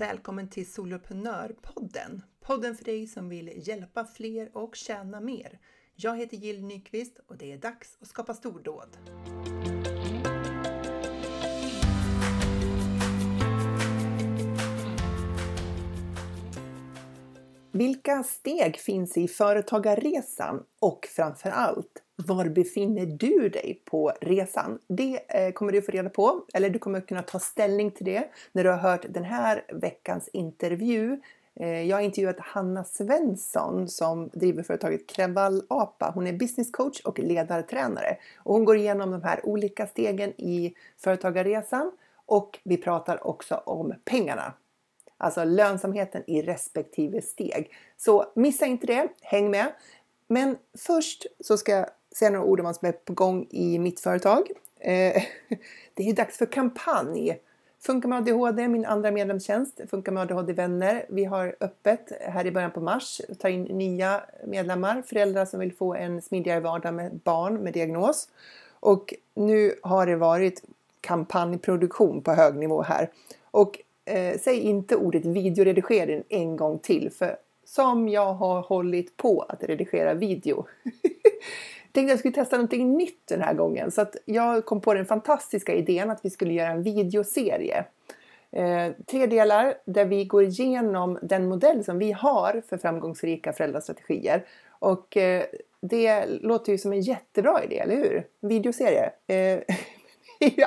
Välkommen till Soloprenörpodden! Podden för dig som vill hjälpa fler och tjäna mer. Jag heter Jill Nyqvist och det är dags att skapa stordåd. Vilka steg finns i företagarresan och framför allt var befinner du dig på resan? Det eh, kommer du få reda på, eller du kommer kunna ta ställning till det när du har hört den här veckans intervju. Eh, jag har intervjuat Hanna Svensson som driver företaget Krevall Apa. Hon är business coach och ledartränare och hon går igenom de här olika stegen i företagarresan och vi pratar också om pengarna. Alltså lönsamheten i respektive steg. Så missa inte det, häng med! Men först så ska jag säga några ord om vad som är på gång i mitt företag. Eh, det är dags för kampanj. Funkar med ADHD, min andra medlemstjänst, Funkar med ADHD-vänner. Vi har öppet här i början på mars, tar in nya medlemmar, föräldrar som vill få en smidigare vardag med barn med diagnos. Och nu har det varit kampanjproduktion på hög nivå här. Och eh, säg inte ordet videoredigering en gång till, för som jag har hållit på att redigera video. tänkte att jag skulle testa någonting nytt den här gången. Så att jag kom på den fantastiska idén att vi skulle göra en videoserie. Eh, tre delar där vi går igenom den modell som vi har för framgångsrika föräldrastrategier. Och eh, det låter ju som en jättebra idé, eller hur? Videoserie. Eh,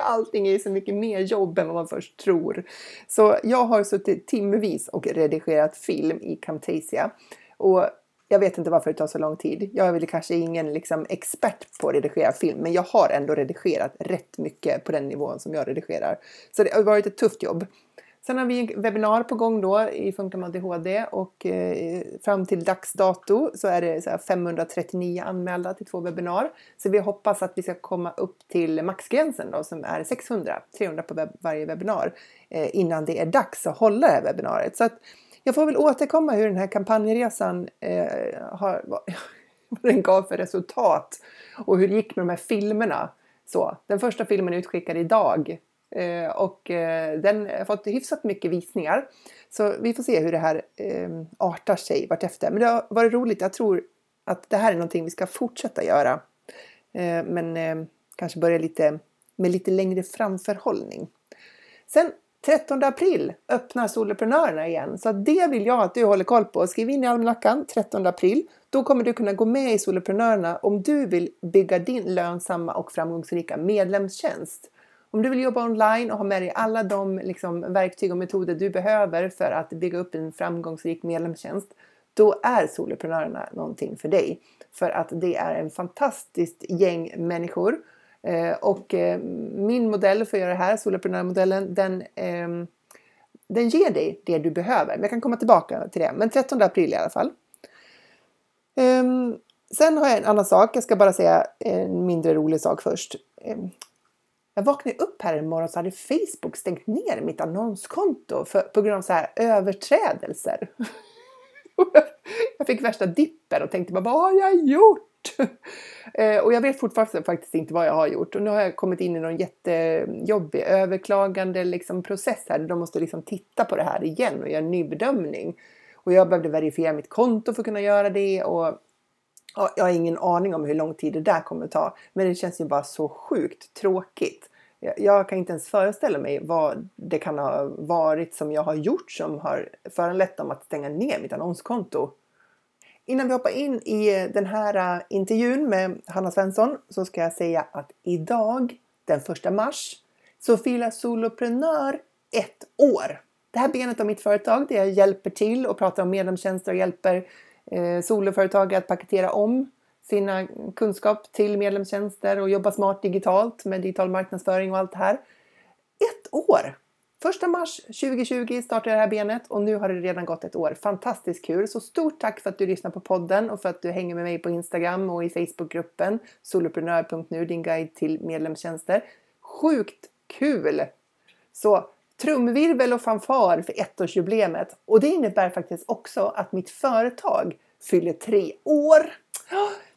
allting är ju så mycket mer jobb än vad man först tror. Så jag har suttit timmevis och redigerat film i Camtasia. Och jag vet inte varför det tar så lång tid. Jag är väl kanske ingen liksom, expert på att redigera film, men jag har ändå redigerat rätt mycket på den nivån som jag redigerar. Så det har varit ett tufft jobb. Sen har vi en webbinar på gång då i Funkar med ADHD och eh, fram till dags dato så är det så 539 anmälda till två webbinar. Så vi hoppas att vi ska komma upp till maxgränsen då som är 600, 300 på webb varje webbinar eh, innan det är dags att hålla det här webbinariet. Så att jag får väl återkomma hur den här kampanjresan eh, har, vad, den gav för resultat och hur det gick med de här filmerna. Så, den första filmen är utskickad idag eh, och eh, den har fått hyfsat mycket visningar. Så vi får se hur det här eh, artar sig vartefter. Men det har varit roligt. Jag tror att det här är någonting vi ska fortsätta göra. Eh, men eh, kanske börja lite med lite längre framförhållning. Sen 13 april öppnar Soloprenörerna igen. Så det vill jag att du håller koll på. Skriv in i almanackan 13 april. Då kommer du kunna gå med i Soloprenörerna om du vill bygga din lönsamma och framgångsrika medlemstjänst. Om du vill jobba online och ha med dig alla de liksom, verktyg och metoder du behöver för att bygga upp en framgångsrik medlemstjänst, då är Soloprenörerna någonting för dig. För att det är en fantastiskt gäng människor Eh, och eh, min modell för att göra det här, soloprenörmodellen, den, ehm, den ger dig det du behöver. Men jag kan komma tillbaka till det. Men 13 april i alla fall. Ehm, sen har jag en annan sak. Jag ska bara säga en mindre rolig sak först. Ehm, jag vaknade upp här en morgon så hade Facebook stängt ner mitt annonskonto för, på grund av så här överträdelser. jag fick värsta dippen och tänkte bara, vad har jag gjort? Gjort. Eh, och jag vet fortfarande faktiskt inte vad jag har gjort. Och nu har jag kommit in i någon jättejobbig överklagande liksom, process här. De måste liksom titta på det här igen och göra en ny bedömning. Och jag behövde verifiera mitt konto för att kunna göra det. Och jag har ingen aning om hur lång tid det där kommer att ta. Men det känns ju bara så sjukt tråkigt. Jag kan inte ens föreställa mig vad det kan ha varit som jag har gjort som har föranlett dem att stänga ner mitt annonskonto. Innan vi hoppar in i eh, den här eh, intervjun med Hanna Svensson så ska jag säga att idag, den 1 mars, så firar Soloprenör ett år. Det här benet av mitt företag där jag hjälper till och pratar om medlemstjänster och hjälper eh, soloföretag att paketera om sina kunskap till medlemstjänster och jobba smart digitalt med digital marknadsföring och allt det här. Ett år! 1 mars 2020 startade det här benet och nu har det redan gått ett år. Fantastiskt kul! Så stort tack för att du lyssnar på podden och för att du hänger med mig på Instagram och i Facebookgruppen soloprenör.nu, din guide till medlemstjänster. Sjukt kul! Så trumvirvel och fanfar för ettårsjubileet. Och det innebär faktiskt också att mitt företag fyller tre år.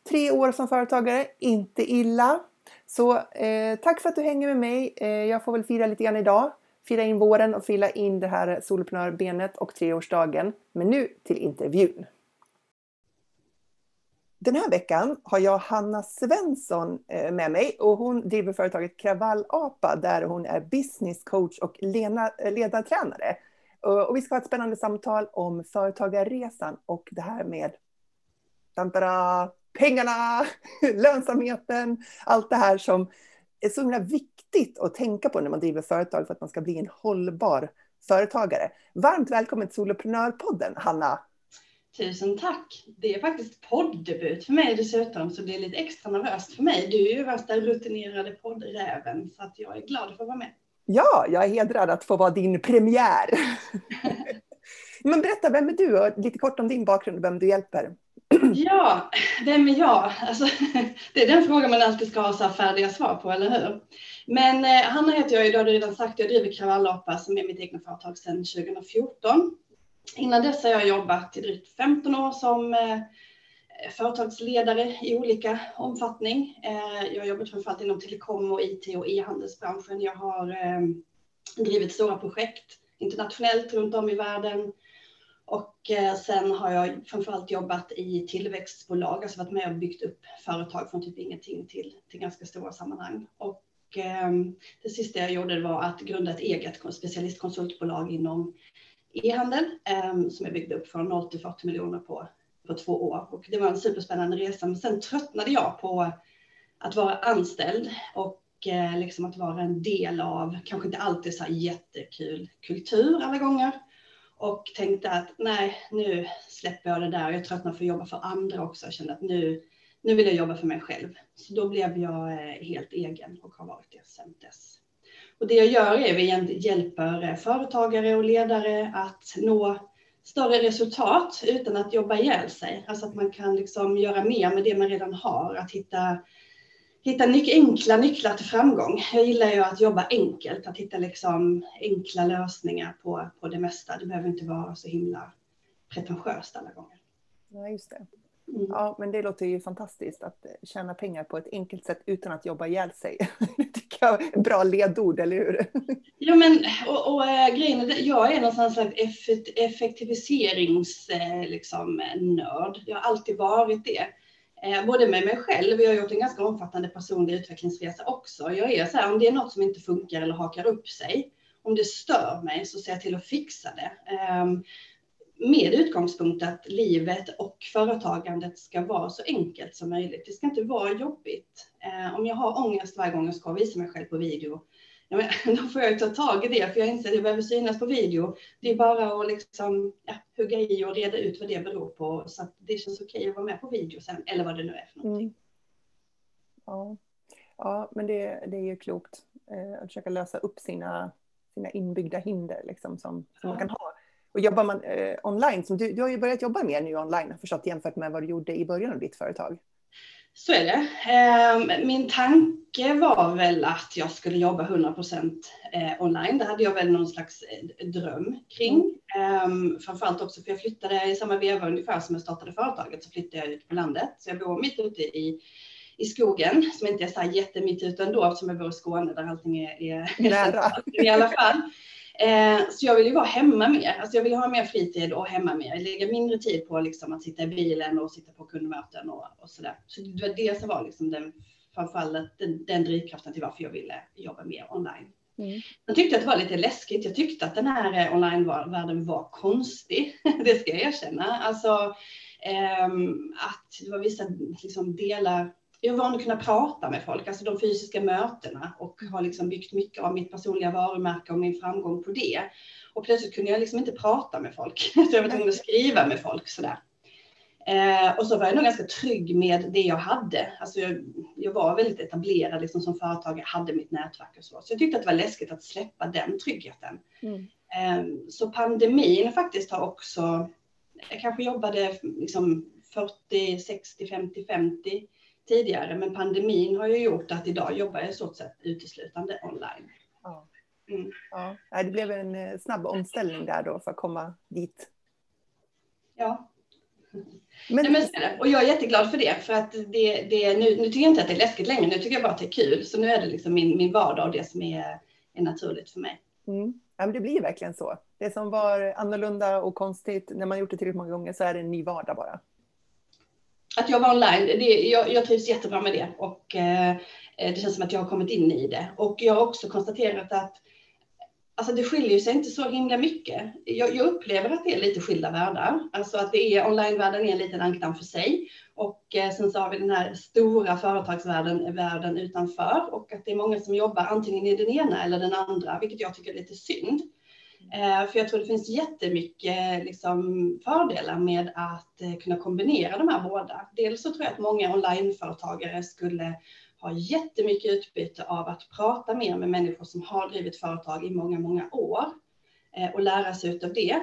Tre år som företagare, inte illa. Så eh, tack för att du hänger med mig. Eh, jag får väl fira lite grann idag fira in våren och fylla in det här soloprenörbenet och treårsdagen. Men nu till intervjun. Den här veckan har jag Hanna Svensson eh, med mig och hon driver företaget Kravallapa där hon är business coach och eh, ledartränare. Och vi ska ha ett spännande samtal om företagarresan och det här med tantara, pengarna, lönsamheten, allt det här som är så himla viktigt att tänka på när man driver företag för att man ska bli en hållbar företagare. Varmt välkommen till Soloprenörpodden, Hanna! Tusen tack! Det är faktiskt podddebut för mig dessutom, så det är lite extra nervöst för mig. Du är ju värsta rutinerade poddräven, så att jag är glad för att vara med. Ja, jag är hedrad att få vara din premiär. Men berätta, vem är du och lite kort om din bakgrund och vem du hjälper? Ja, vem är jag? Alltså, det är den frågan man alltid ska ha så färdiga svar på, eller hur? Men eh, Hanna heter jag, det har du redan sagt, jag driver Kravallapa som är mitt egna företag sedan 2014. Innan dess har jag jobbat i drygt 15 år som eh, företagsledare i olika omfattning. Eh, jag har jobbat framförallt inom telekom och IT och e-handelsbranschen. Jag har eh, drivit stora projekt internationellt runt om i världen. Och eh, sen har jag framförallt jobbat i tillväxtbolag, alltså varit med och byggt upp företag från typ ingenting till, till ganska stora sammanhang. Och ehm, det sista jag gjorde var att grunda ett eget specialistkonsultbolag inom e-handel ehm, som jag byggde upp från 0 till 40 miljoner på på två år och det var en superspännande resa. Men sen tröttnade jag på att vara anställd och eh, liksom att vara en del av, kanske inte alltid så här jättekul kultur alla gånger. Och tänkte att nej, nu släpper jag det där. Jag tröttnade för att jobba för andra också. Jag kände att nu, nu vill jag jobba för mig själv. Så då blev jag eh, helt egen och har varit det sedan dess. Och det jag gör är att vi hjälper eh, företagare och ledare att nå större resultat utan att jobba ihjäl sig. Alltså att man kan liksom göra mer med det man redan har, att hitta, hitta nyc enkla nycklar till framgång. Jag gillar ju att jobba enkelt, att hitta liksom enkla lösningar på, på det mesta. Det behöver inte vara så himla pretentiöst alla gånger. Ja, just det. Mm. Ja, men det låter ju fantastiskt att tjäna pengar på ett enkelt sätt utan att jobba ihjäl sig. Det tycker jag är bra ledord, eller hur? Ja, men och, och äh, grejen är, jag är någon slags effektiviserings-nörd. Äh, liksom, jag har alltid varit det. Eh, både med mig själv, jag har gjort en ganska omfattande personlig utvecklingsresa också. Jag är så här, om det är något som inte funkar eller hakar upp sig, om det stör mig så ser jag till att fixa det. Ehm, med utgångspunkt att livet och företagandet ska vara så enkelt som möjligt. Det ska inte vara jobbigt. Eh, om jag har ångest varje gång jag ska visa mig själv på video, ja, men, då får jag ta tag i det, för jag inser att det behöver synas på video. Det är bara att liksom, ja, hugga i och reda ut vad det beror på, så att det känns okej att vara med på video sen, eller vad det nu är för någonting. Mm. Ja. ja, men det, det är ju klokt eh, att försöka lösa upp sina, sina inbyggda hinder liksom, som, som ja. man kan ha och jobbar man eh, online, som du, du har ju börjat jobba mer nu online, förstått, jämfört med vad du gjorde i början av ditt företag. Så är det. Eh, min tanke var väl att jag skulle jobba 100 procent eh, online. Det hade jag väl någon slags eh, dröm kring. Mm. Framförallt också för jag flyttade i samma veva ungefär som jag startade företaget så flyttade jag ut på landet. Så jag bor mitt ute i, i skogen som inte är så här jättemitt ute ändå eftersom jag bor i Skåne där allting är, är nära i alla fall. Eh, så jag vill ju vara hemma mer. Alltså jag vill ha mer fritid och hemma mer. Lägga mindre tid på liksom att sitta i bilen och sitta på kundmöten och, och så där. Så det var det som var liksom den, framförallt den, den drivkraften till varför jag ville jobba mer online. Mm. Jag tyckte att det var lite läskigt. Jag tyckte att den här eh, online-världen var konstig. det ska jag erkänna. Alltså eh, att det var vissa liksom, delar jag är van att kunna prata med folk, alltså de fysiska mötena och har liksom byggt mycket av mitt personliga varumärke och min framgång på det. Och plötsligt kunde jag liksom inte prata med folk, så jag var tvungen att skriva med folk sådär. Eh, och så var jag nog ganska trygg med det jag hade. Alltså jag, jag var väldigt etablerad liksom som företagare, hade mitt nätverk och så. Så jag tyckte att det var läskigt att släppa den tryggheten. Mm. Eh, så pandemin faktiskt har också, jag kanske jobbade liksom 40, 60, 50, 50 tidigare, men pandemin har ju gjort att idag jobbar jag i stort sett uteslutande online. Ja. Mm. ja. Det blev en eh, snabb omställning där då för att komma dit. Ja. Men... Nej, men, och jag är jätteglad för det, för att det, det, nu, nu tycker jag inte att det är läskigt längre, nu tycker jag bara att det är kul. Så nu är det liksom min, min vardag och det som är, är naturligt för mig. Mm. Ja, men det blir verkligen så. Det som var annorlunda och konstigt när man gjort det tillräckligt många gånger så är det en ny vardag bara. Att jobba online, det, jag, jag trivs jättebra med det och eh, det känns som att jag har kommit in i det. Och jag har också konstaterat att Alltså det skiljer sig inte så himla mycket. Jag, jag, upplever att det är lite skilda världar. Alltså att det är onlinevärlden är en liten ankdamm för sig. Och eh, sen så har vi den här stora företagsvärlden världen utanför. Och att det är många som jobbar antingen i den ena eller den andra, vilket jag tycker är lite synd. Eh, för jag tror det finns jättemycket liksom, fördelar med att eh, kunna kombinera de här båda. Dels så tror jag att många onlineföretagare skulle ha jättemycket utbyte av att prata mer med människor som har drivit företag i många, många år eh, och lära sig av det.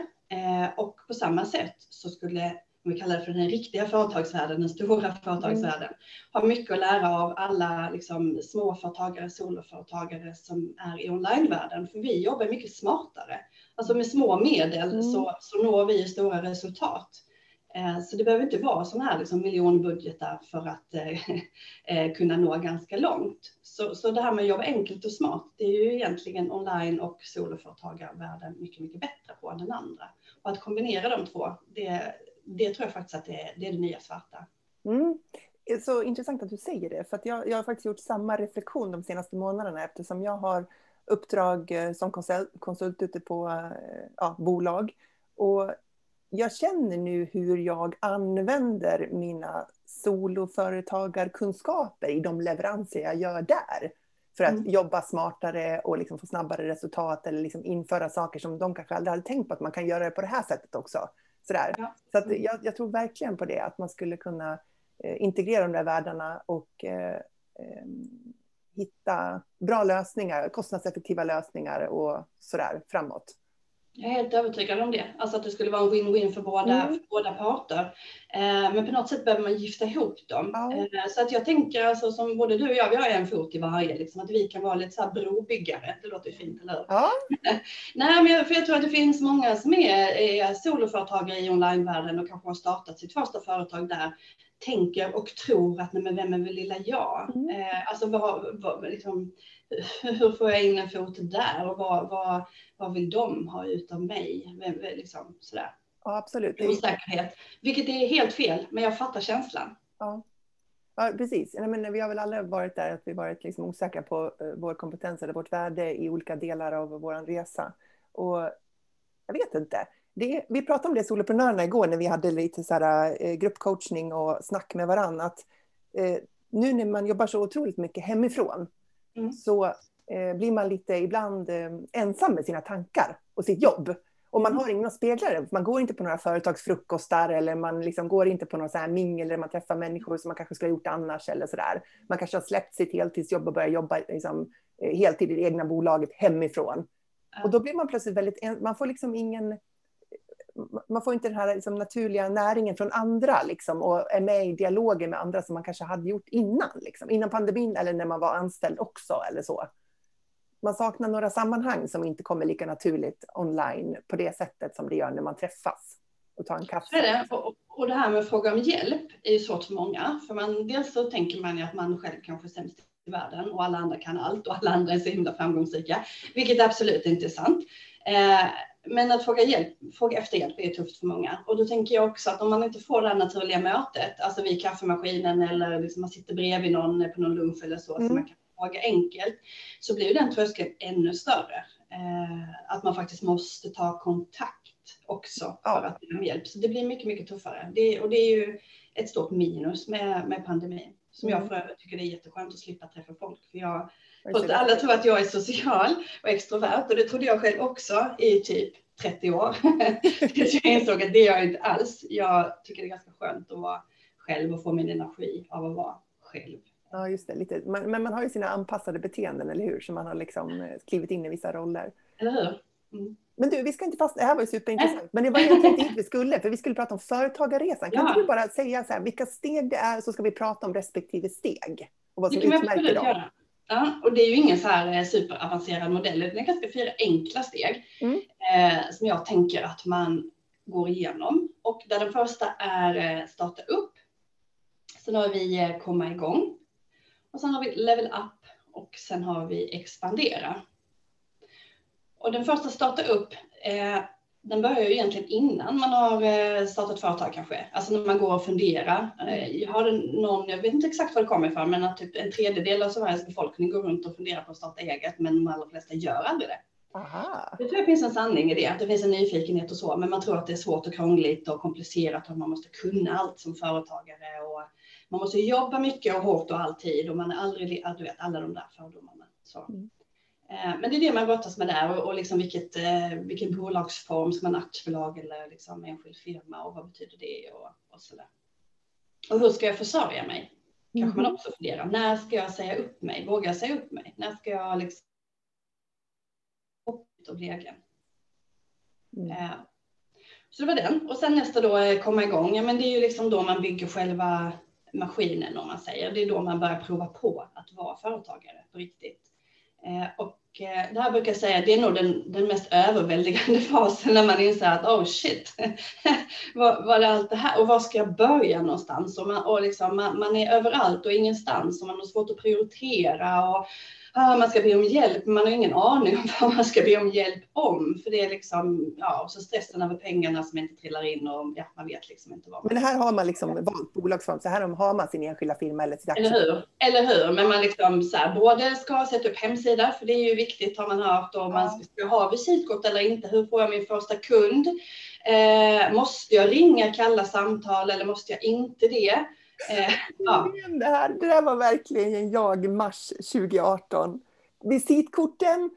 Och på samma sätt så skulle, om vi kallar det för den riktiga företagsvärlden, den stora företagsvärlden, mm. ha mycket att lära av alla liksom, småföretagare, soloföretagare som är i onlinevärlden. För vi jobbar mycket smartare. Alltså med små medel mm. så, så når vi stora resultat. Eh, så det behöver inte vara sådana här liksom miljonbudgetar för att eh, eh, kunna nå ganska långt. Så, så det här med att jobba enkelt och smart, det är ju egentligen online och soloföretagarvärlden mycket, mycket bättre på än den andra. Och att kombinera de två, det, det tror jag faktiskt att det är det, är det nya svarta. Mm. Så intressant att du säger det, för jag, jag har faktiskt gjort samma reflektion de senaste månaderna eftersom jag har uppdrag som konsult, konsult ute på ja, bolag. Och jag känner nu hur jag använder mina soloföretagarkunskaper i de leveranser jag gör där. För att mm. jobba smartare och liksom få snabbare resultat eller liksom införa saker som de kanske aldrig hade tänkt på att man kan göra det på det här sättet också. Sådär. Ja. Så att jag, jag, tror verkligen på det, att man skulle kunna eh, integrera de där världarna och eh, eh, hitta bra lösningar, kostnadseffektiva lösningar och sådär framåt. Jag är helt övertygad om det, alltså att det skulle vara en win-win för båda, mm. för båda parter. Eh, men på något sätt behöver man gifta ihop dem. Ja. Eh, så att jag tänker, alltså, som både du och jag, vi har en fot i varje, liksom, att vi kan vara lite så här brobyggare. Det låter ju fint, eller hur? Ja. Nej, men jag, för jag tror att det finns många som är, är soloföretagare i onlinevärlden och kanske har startat sitt första företag där, tänker och tror att, nej men vem är väl lilla jag? Mm. Eh, alltså vad, vad, liksom, hur får jag in en fot där och vad, vad, vad vill de ha ut av mig? Vem, liksom, sådär. Ja, absolut. Osäkerhet, vilket är helt fel, men jag fattar känslan. Ja. Ja, precis. Men vi har väl alla varit där, att vi varit liksom osäkra på uh, vår kompetens eller vårt värde i olika delar av vår resa. Och jag vet inte. Det, vi pratade om det soloprenörerna igår när vi hade lite så här, uh, gruppcoachning och snack med varandra. Att, uh, nu när man jobbar så otroligt mycket hemifrån mm. så eh, blir man lite ibland eh, ensam med sina tankar och sitt jobb. Och man mm. har ingen att spegla det. Man går inte på några företagsfrukostar eller man liksom går inte på någon så här mingel där man träffar människor som man kanske skulle ha gjort annars eller så där. Man kanske har släppt sitt heltidsjobb och börjat jobba liksom, eh, heltid i det egna bolaget hemifrån. Och då blir man plötsligt väldigt, man får liksom ingen man får inte den här liksom naturliga näringen från andra liksom, och är med i dialoger med andra som man kanske hade gjort innan. Liksom, innan pandemin eller när man var anställd också. eller så. Man saknar några sammanhang som inte kommer lika naturligt online på det sättet som det gör när man träffas och tar en kaffe. Det. Och, och det här med att fråga om hjälp är ju svårt för många. För man, dels så tänker man ju att man själv kanske är sämst i världen och alla andra kan allt och alla andra är så himla framgångsrika, vilket absolut inte är sant. Eh, men att fråga, hjälp, fråga efter hjälp är tufft för många. Och då tänker jag också att om man inte får det här naturliga mötet, alltså vid kaffemaskinen eller liksom man sitter bredvid någon på någon lunch eller så, mm. så man kan fråga enkelt, så blir den tröskeln ännu större. Eh, att man faktiskt måste ta kontakt också för att be om hjälp. Så det blir mycket, mycket tuffare. Det, och det är ju ett stort minus med, med pandemin. Som jag mm. för övrigt tycker det är jätteskönt att slippa träffa folk. För jag för alla tror att jag är social och extrovert och det trodde jag själv också i typ 30 år. Tills jag insåg att det är jag inte alls. Jag tycker det är ganska skönt att vara själv och få min energi av att vara själv. Ja, just det. Lite. Men, men man har ju sina anpassade beteenden, eller hur? Som man har liksom eh, klivit in i vissa roller. Eller hur? Mm. Men du, vi ska inte fast... Det här var ju superintressant. Men det var egentligen inte vi skulle, för vi skulle prata om företagarresan. Kan ja. inte du bara säga så här, vilka steg det är, så ska vi prata om respektive steg? Och vad som utmärker dem. Göra. Ja, och det är ju ingen så här eh, superavancerad modell, utan det är ganska fyra enkla steg mm. eh, som jag tänker att man går igenom. Och där den första är eh, starta upp. Sen har vi komma igång. Och sen har vi level up och sen har vi expandera. och den första starta upp, eh, den börjar ju egentligen innan man har eh, startat företag kanske. Alltså när man går och funderar. Eh, jag har någon, jag vet inte exakt var det kommer ifrån, men att typ en tredjedel av Sveriges befolkning går runt och funderar på att starta eget, men de allra flesta gör aldrig det. Aha. Det tror jag finns en sanning i det, att det finns en nyfikenhet och så, men man tror att det är svårt och krångligt och komplicerat och man måste kunna allt som företagare och man måste jobba mycket och hårt och alltid och man är aldrig, du vet, alla de där fördomarna. Så. Mm. Eh, men det är det man brottas med där och, och liksom vilket, eh, vilken bolagsform, ska man aktiebolag eller liksom enskild firma och vad betyder det och, och där. Och hur ska jag försörja mig? Kanske man mm. också funderar. När ska jag säga upp mig? Vågar jag säga upp mig? När ska jag liksom och bli egen? Mm. Eh, så det var den. Och sen nästa då komma igång. Ja, men det är ju liksom då man bygger själva maskinen om man säger. Det är då man börjar prova på att vara företagare på riktigt. Eh, och eh, det här brukar jag säga, det är nog den, den mest överväldigande fasen när man inser att oh shit, vad, vad är allt det här och var ska jag börja någonstans? Och, man, och liksom, man, man är överallt och ingenstans och man har svårt att prioritera och ah, man ska be om hjälp, men man har ingen aning om vad man ska be om hjälp om. För det är liksom, ja, och så stressen över pengarna som inte trillar in och ja, man vet liksom inte vad. Men här har man liksom valt bolagsform, så här har man sin enskilda firma eller sitt Eller hur, eller hur, men man liksom så här, både ska sätta upp hemsida, för det är ju viktigt har man hört, ja. man ska ha visitkort eller inte, hur får jag min första kund? Eh, måste jag ringa, kalla samtal eller måste jag inte det? Eh, ja. det, här, det där var verkligen jag mars 2018. Visitkorten,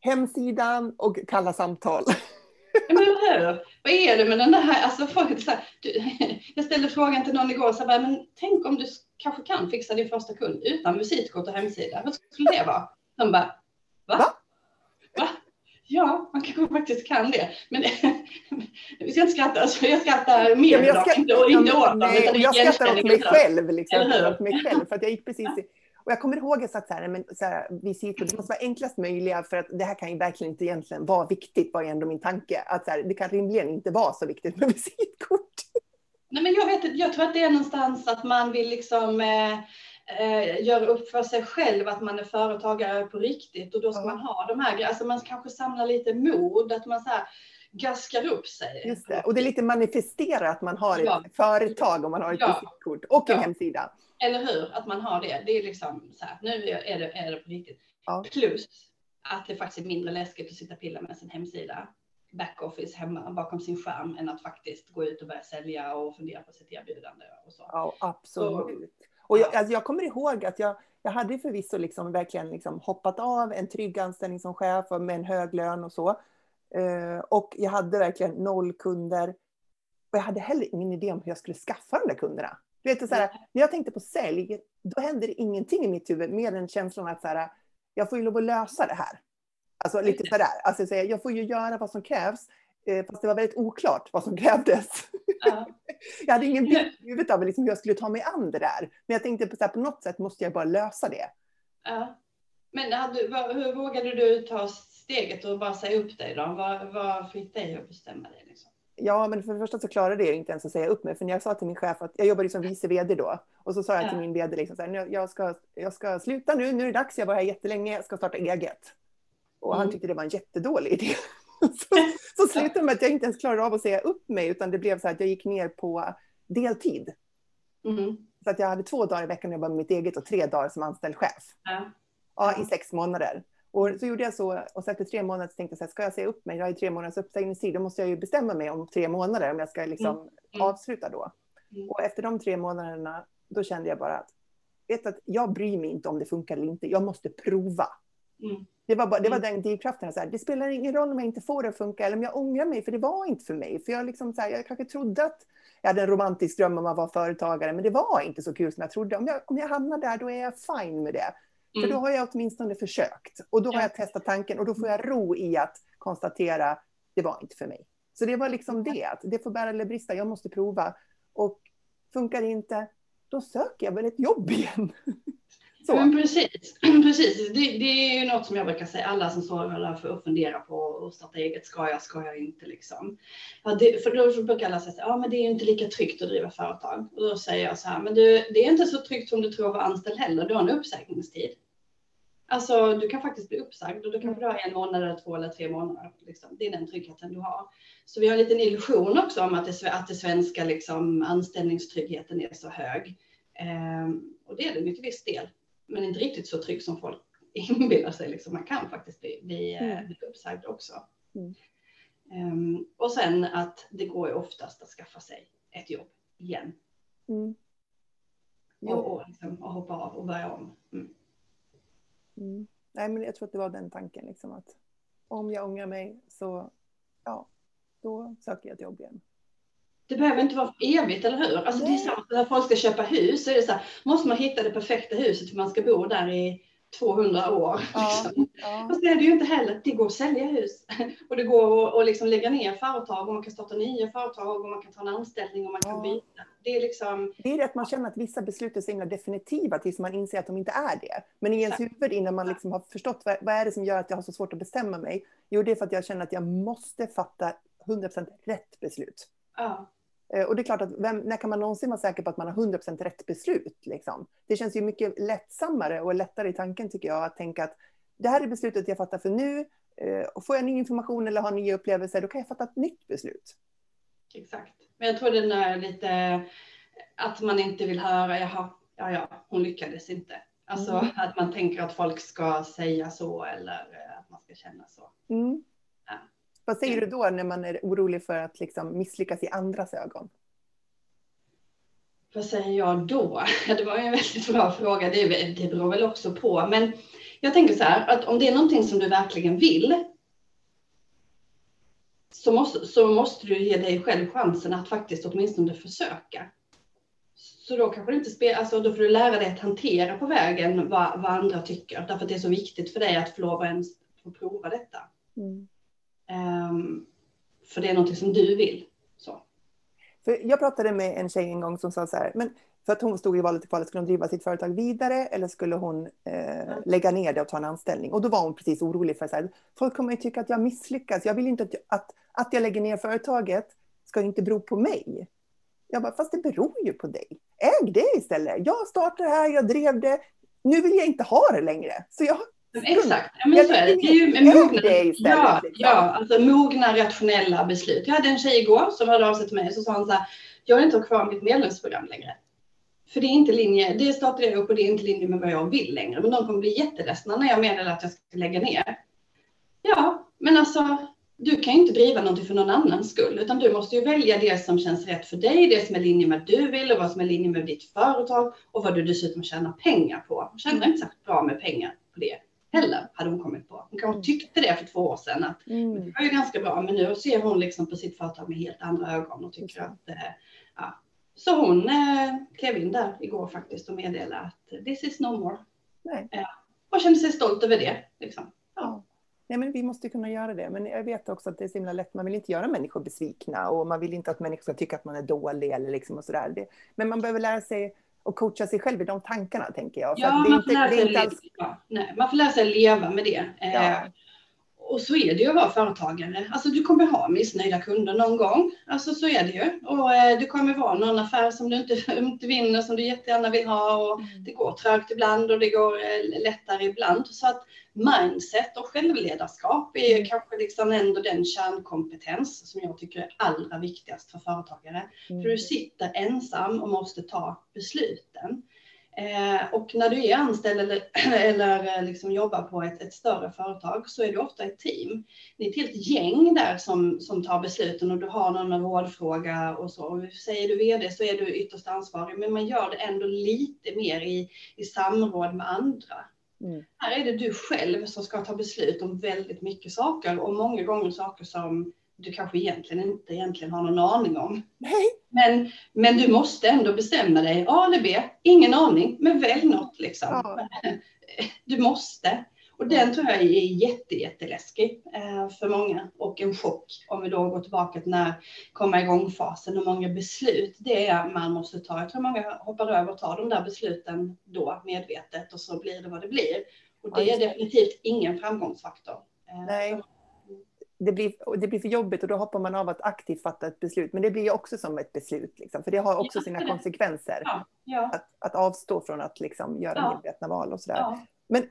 hemsidan och kalla samtal. Men hur? Vad är det med den där, alltså folk, så här, du, jag ställde frågan till någon igår, så här, men tänk om du kanske kan fixa din första kund utan visitkort och hemsida, vad skulle det vara? Han bara, va? Va? va? Ja, man kanske faktiskt kan det. Men vi ska inte skratta, alltså, jag skrattar mer ja, jag skrattar, dem, inte, inte åt dem. Nej, jag skrattar åt mig själv. Liksom, åt mig själv för att jag gick precis i, och jag kommer ihåg att jag sagt så här, men, så här, visitkort, det måste vara enklast möjliga för att det här kan ju verkligen inte egentligen vara viktigt, var ändå min tanke. Att så här, det kan rimligen inte vara så viktigt med visitkort. Nej, men jag, vet, jag tror att det är någonstans att man vill liksom eh, eh, gör upp för sig själv att man är företagare på riktigt och då ska ja. man ha de här, alltså man kanske samlar lite mod, att man så här, gaskar upp sig. Just det. Och det är lite manifestera att man har ett ja. företag om man har ett ja. visitkort och en ja. hemsida. Eller hur, att man har det. Det är liksom så här, nu är det, är det på riktigt. Ja. Plus att det faktiskt är mindre läskigt att sitta och pilla med sin hemsida backoffice hemma bakom sin skärm än att faktiskt gå ut och börja sälja och fundera på sitt erbjudande och så. Ja, absolut. Så, och jag, alltså jag kommer ihåg att jag, jag hade förvisso liksom verkligen liksom hoppat av en trygg anställning som chef med en hög lön och så. Eh, och jag hade verkligen noll kunder. Och jag hade heller ingen idé om hur jag skulle skaffa de där kunderna. Du vet, så här, när jag tänkte på sälj, då hände det ingenting i mitt huvud mer än känslan att så här, jag får ju lov att lösa det här. Alltså lite sådär, alltså, jag får ju göra vad som krävs. Eh, fast det var väldigt oklart vad som krävdes. Ja. jag hade ingen bild i huvudet av liksom hur jag skulle ta mig an det där. Men jag tänkte på, så här, på något sätt måste jag bara lösa det. Ja. Men hade, hur vågade du ta steget och bara säga upp dig då? Vad, vad fick dig att bestämma det? Liksom? Ja, men för det första så klarade jag inte ens att säga upp mig. För när jag sa till min chef att jag jobbade som vice vd då. Och så sa jag till min vd liksom så här, jag ska, jag ska sluta nu, nu är det dags, jag var här jättelänge, jag ska starta eget. Och mm. han tyckte det var en jättedålig idé. så, så slutade med att jag inte ens klarade av att säga upp mig, utan det blev så att jag gick ner på deltid. Mm. Så att jag hade två dagar i veckan när jag var med mitt eget och tre dagar som anställd chef. Ja. ja. i sex månader. Och så gjorde jag så, och så efter tre månader så tänkte jag så här, ska jag säga upp mig, jag har ju tre månaders uppsägningstid, då måste jag ju bestämma mig om tre månader om jag ska liksom mm. Mm. avsluta då. Mm. Och efter de tre månaderna, då kände jag bara att, vet att jag bryr mig inte om det funkar eller inte, jag måste prova. Mm. Det var, bara, det var mm. den drivkraften. Så här, det spelar ingen roll om jag inte får det att funka eller om jag ångrar mig, för det var inte för mig. För jag, liksom, så här, jag kanske trodde att jag hade en romantisk dröm om att vara företagare, men det var inte så kul som jag trodde. Om jag, om jag hamnar där, då är jag fine med det. Mm. För då har jag åtminstone försökt. Och då har jag testat tanken och då får jag ro i att konstatera, det var inte för mig. Så det var liksom det, att det får bära eller brista, jag måste prova. Och funkar det inte, då söker jag väl ett jobb igen. Så. Men precis, precis. Det, det, är ju något som jag brukar säga, alla som står för och funderar på att starta eget, ska jag, ska jag inte liksom. Ja, det, för då brukar alla säga, ja men det är ju inte lika tryggt att driva företag. Och då säger jag så här, men du, det är inte så tryggt som du tror att vara anställd heller, du har en uppsägningstid. Alltså du kan faktiskt bli uppsagd och då kanske du har en månad eller två eller tre månader. Liksom. Det är den tryggheten du har. Så vi har en liten illusion också om att det, att det svenska liksom, anställningstryggheten är så hög. Ehm, och det är den ju till viss del, men inte riktigt så trygg som folk inbillar sig. Liksom. Man kan faktiskt bli, bli, eh, mm. bli uppsagd också. Mm. Um, och sen att det går ju oftast att skaffa sig ett jobb igen. Mm. Och, och, liksom, och, hoppa av och börja om. Mm. mm. Nej, men jag tror att det var den tanken, liksom, att om jag ångrar mig så ja, då söker jag ett jobb igen. Det behöver inte vara evigt, eller hur? Alltså, det är samma när folk ska köpa hus, så är det så här, måste man hitta det perfekta huset för man ska bo där i 200 år. Ja, liksom. ja. Fast det är det ju inte heller. Det går att sälja hus och det går att och liksom lägga ner företag och man kan starta nya företag och man kan ta en anställning och man kan ja. byta. Det är liksom. Det är det att man känner att vissa beslut är så himla definitiva tills man inser att de inte är det. Men i ens huvud innan man liksom har förstått vad, vad är det som gör att jag har så svårt att bestämma mig? Jo, det är för att jag känner att jag måste fatta 100% rätt beslut. Ja. Eh, och det är klart att vem, när kan man någonsin vara säker på att man har 100% rätt beslut? Liksom? Det känns ju mycket lättsammare och lättare i tanken tycker jag att tänka att det här är beslutet jag fattar för nu. Eh, och får jag ny information eller har nya upplevelser, då kan jag fatta ett nytt beslut. Exakt. Men jag tror det är lite att man inte vill höra, jaha, ja, ja, hon lyckades inte. Alltså mm. att man tänker att folk ska säga så eller eh, att man ska känna så. Mm. Vad säger du då när man är orolig för att liksom misslyckas i andras ögon? Vad säger jag då? Det var en väldigt bra fråga. Det, det beror väl också på. Men jag tänker så här, att om det är någonting som du verkligen vill så måste, så måste du ge dig själv chansen att faktiskt åtminstone försöka. Så då kanske inte spelar, alltså då får du lära dig att hantera på vägen vad, vad andra tycker. Därför att det är så viktigt för dig att få lov att ens få prova detta. Mm. Um, för det är någonting som du vill. Så. För jag pratade med en tjej en gång som sa så här, men för att hon stod i valet och kvalet, skulle hon driva sitt företag vidare eller skulle hon eh, lägga ner det och ta en anställning? Och då var hon precis orolig för att folk kommer ju tycka att jag misslyckas. Jag vill inte att, att, att jag lägger ner företaget ska inte bero på mig. Jag bara, fast det beror ju på dig. Äg det istället. Jag startade det här, jag drev det. Nu vill jag inte ha det längre. Så jag Exakt, ja, men så är det. det är ju mogna, ja, liksom. ja, alltså mogna rationella beslut. Jag hade en tjej igår som hörde av sig till mig och så sa hon så här, jag vill inte ha kvar mitt medlemsprogram längre. För det är inte linje, det startade jag upp och det är inte linje med vad jag vill längre. Men de kommer bli jätteledsna när jag meddelar att jag ska lägga ner. Ja, men alltså du kan ju inte driva någonting för någon annans skull, utan du måste ju välja det som känns rätt för dig, det som är linje med du vill och vad som är linje med ditt företag och vad du dessutom tjänar pengar på. Jag tjänar inte särskilt bra med pengar på det heller, hade hon kommit på. Hon kanske mm. tyckte det för två år sedan, att mm. det var ju ganska bra, men nu ser hon liksom på sitt företag med helt andra ögon och tycker att, eh, ja. Så hon eh, klev in där igår faktiskt och meddelade att this is no more. Nej. Ja. Och kände sig stolt över det. Liksom. Ja. Nej, men vi måste kunna göra det. Men jag vet också att det är så himla lätt. Man vill inte göra människor besvikna och man vill inte att människor ska tycka att man är dålig eller liksom och sådär. Det, men man behöver lära sig och coacha sig själv i de tankarna, tänker jag. ja, man, får lära sig alls... Nej, man får lära sig leva med det. Ja. Och så är det ju att vara företagare. Alltså du kommer ha missnöjda kunder någon gång. Alltså så är det ju. Och eh, det kommer vara någon affär som du inte, inte vinner som du jättegärna vill ha. Och mm. det går trögt ibland och det går eh, lättare ibland. Så att mindset och självledarskap är mm. kanske liksom ändå den kärnkompetens som jag tycker är allra viktigast för företagare. Mm. För du sitter ensam och måste ta besluten. Eh, och när du är anställd eller, eller eh, liksom jobbar på ett, ett, större företag så är du ofta ett team. Det är ett helt gäng där som, som tar besluten och du har någon rådfråga och så. Och säger du vd så är du ytterst ansvarig, men man gör det ändå lite mer i, i samråd med andra. Mm. Här är det du själv som ska ta beslut om väldigt mycket saker och många gånger saker som du kanske egentligen inte egentligen har någon aning om. Nej. Men, men du måste ändå bestämma dig. A eller B? Ingen aning, men välj något liksom. Ja. Du måste. Och den tror jag är jätte, jätteläskig eh, för många och en chock om vi då går tillbaka till när komma igång-fasen och många beslut det är man måste ta. Jag tror många hoppar över och tar de där besluten då medvetet och så blir det vad det blir. Och det är definitivt ingen framgångsfaktor. Eh, Nej det blir, det blir för jobbigt och då hoppar man av att aktivt fatta ett beslut. Men det blir ju också som ett beslut, liksom, för det har också sina konsekvenser. Ja, ja. Att, att avstå från att liksom göra ja. medvetna val och sådär. Men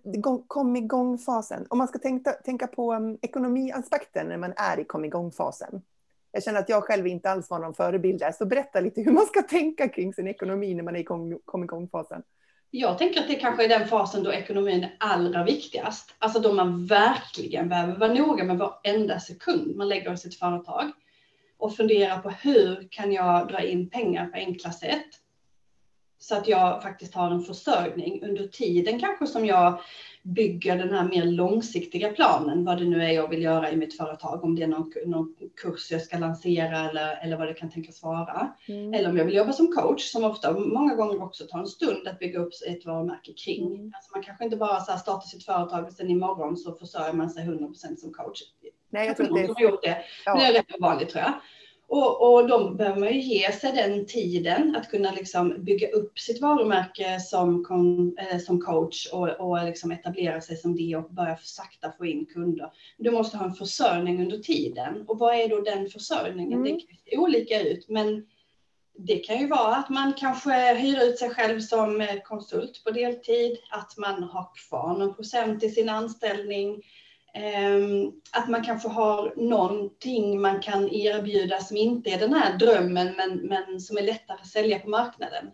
kom igång-fasen, om man ska tänka, tänka på um, ekonomiaspekten när man är i kom igång-fasen. Jag känner att jag själv inte alls var någon förebild där, så berätta lite hur man ska tänka kring sin ekonomi när man är i kom, kom igång-fasen. Jag tänker att det kanske är den fasen då ekonomin är allra viktigast. Alltså då man verkligen behöver vara noga med varenda sekund man lägger i sitt företag och fundera på hur kan jag dra in pengar på enkla sätt så att jag faktiskt har en försörjning under tiden kanske som jag bygger den här mer långsiktiga planen, vad det nu är jag vill göra i mitt företag, om det är någon, någon kurs jag ska lansera eller, eller vad det kan tänkas vara. Mm. Eller om jag vill jobba som coach, som ofta många gånger också tar en stund att bygga upp ett varumärke kring. Mm. Alltså man kanske inte bara så startar sitt företag och sen imorgon så försörjer man sig 100% som coach. Nej, jag tror det är... Gjort det. Ja. det är rätt vanligt tror jag. Och, och då behöver man ju ge sig den tiden att kunna liksom bygga upp sitt varumärke som, eh, som coach och, och liksom etablera sig som det och börja sakta få in kunder. Du måste ha en försörjning under tiden. Och vad är då den försörjningen? Mm. Det kan se olika ut, men det kan ju vara att man kanske hyr ut sig själv som eh, konsult på deltid, att man har kvar någon procent i sin anställning, Ehm, att man kanske har någonting man kan erbjuda som inte är den här drömmen men, men som är lättare att sälja på marknaden.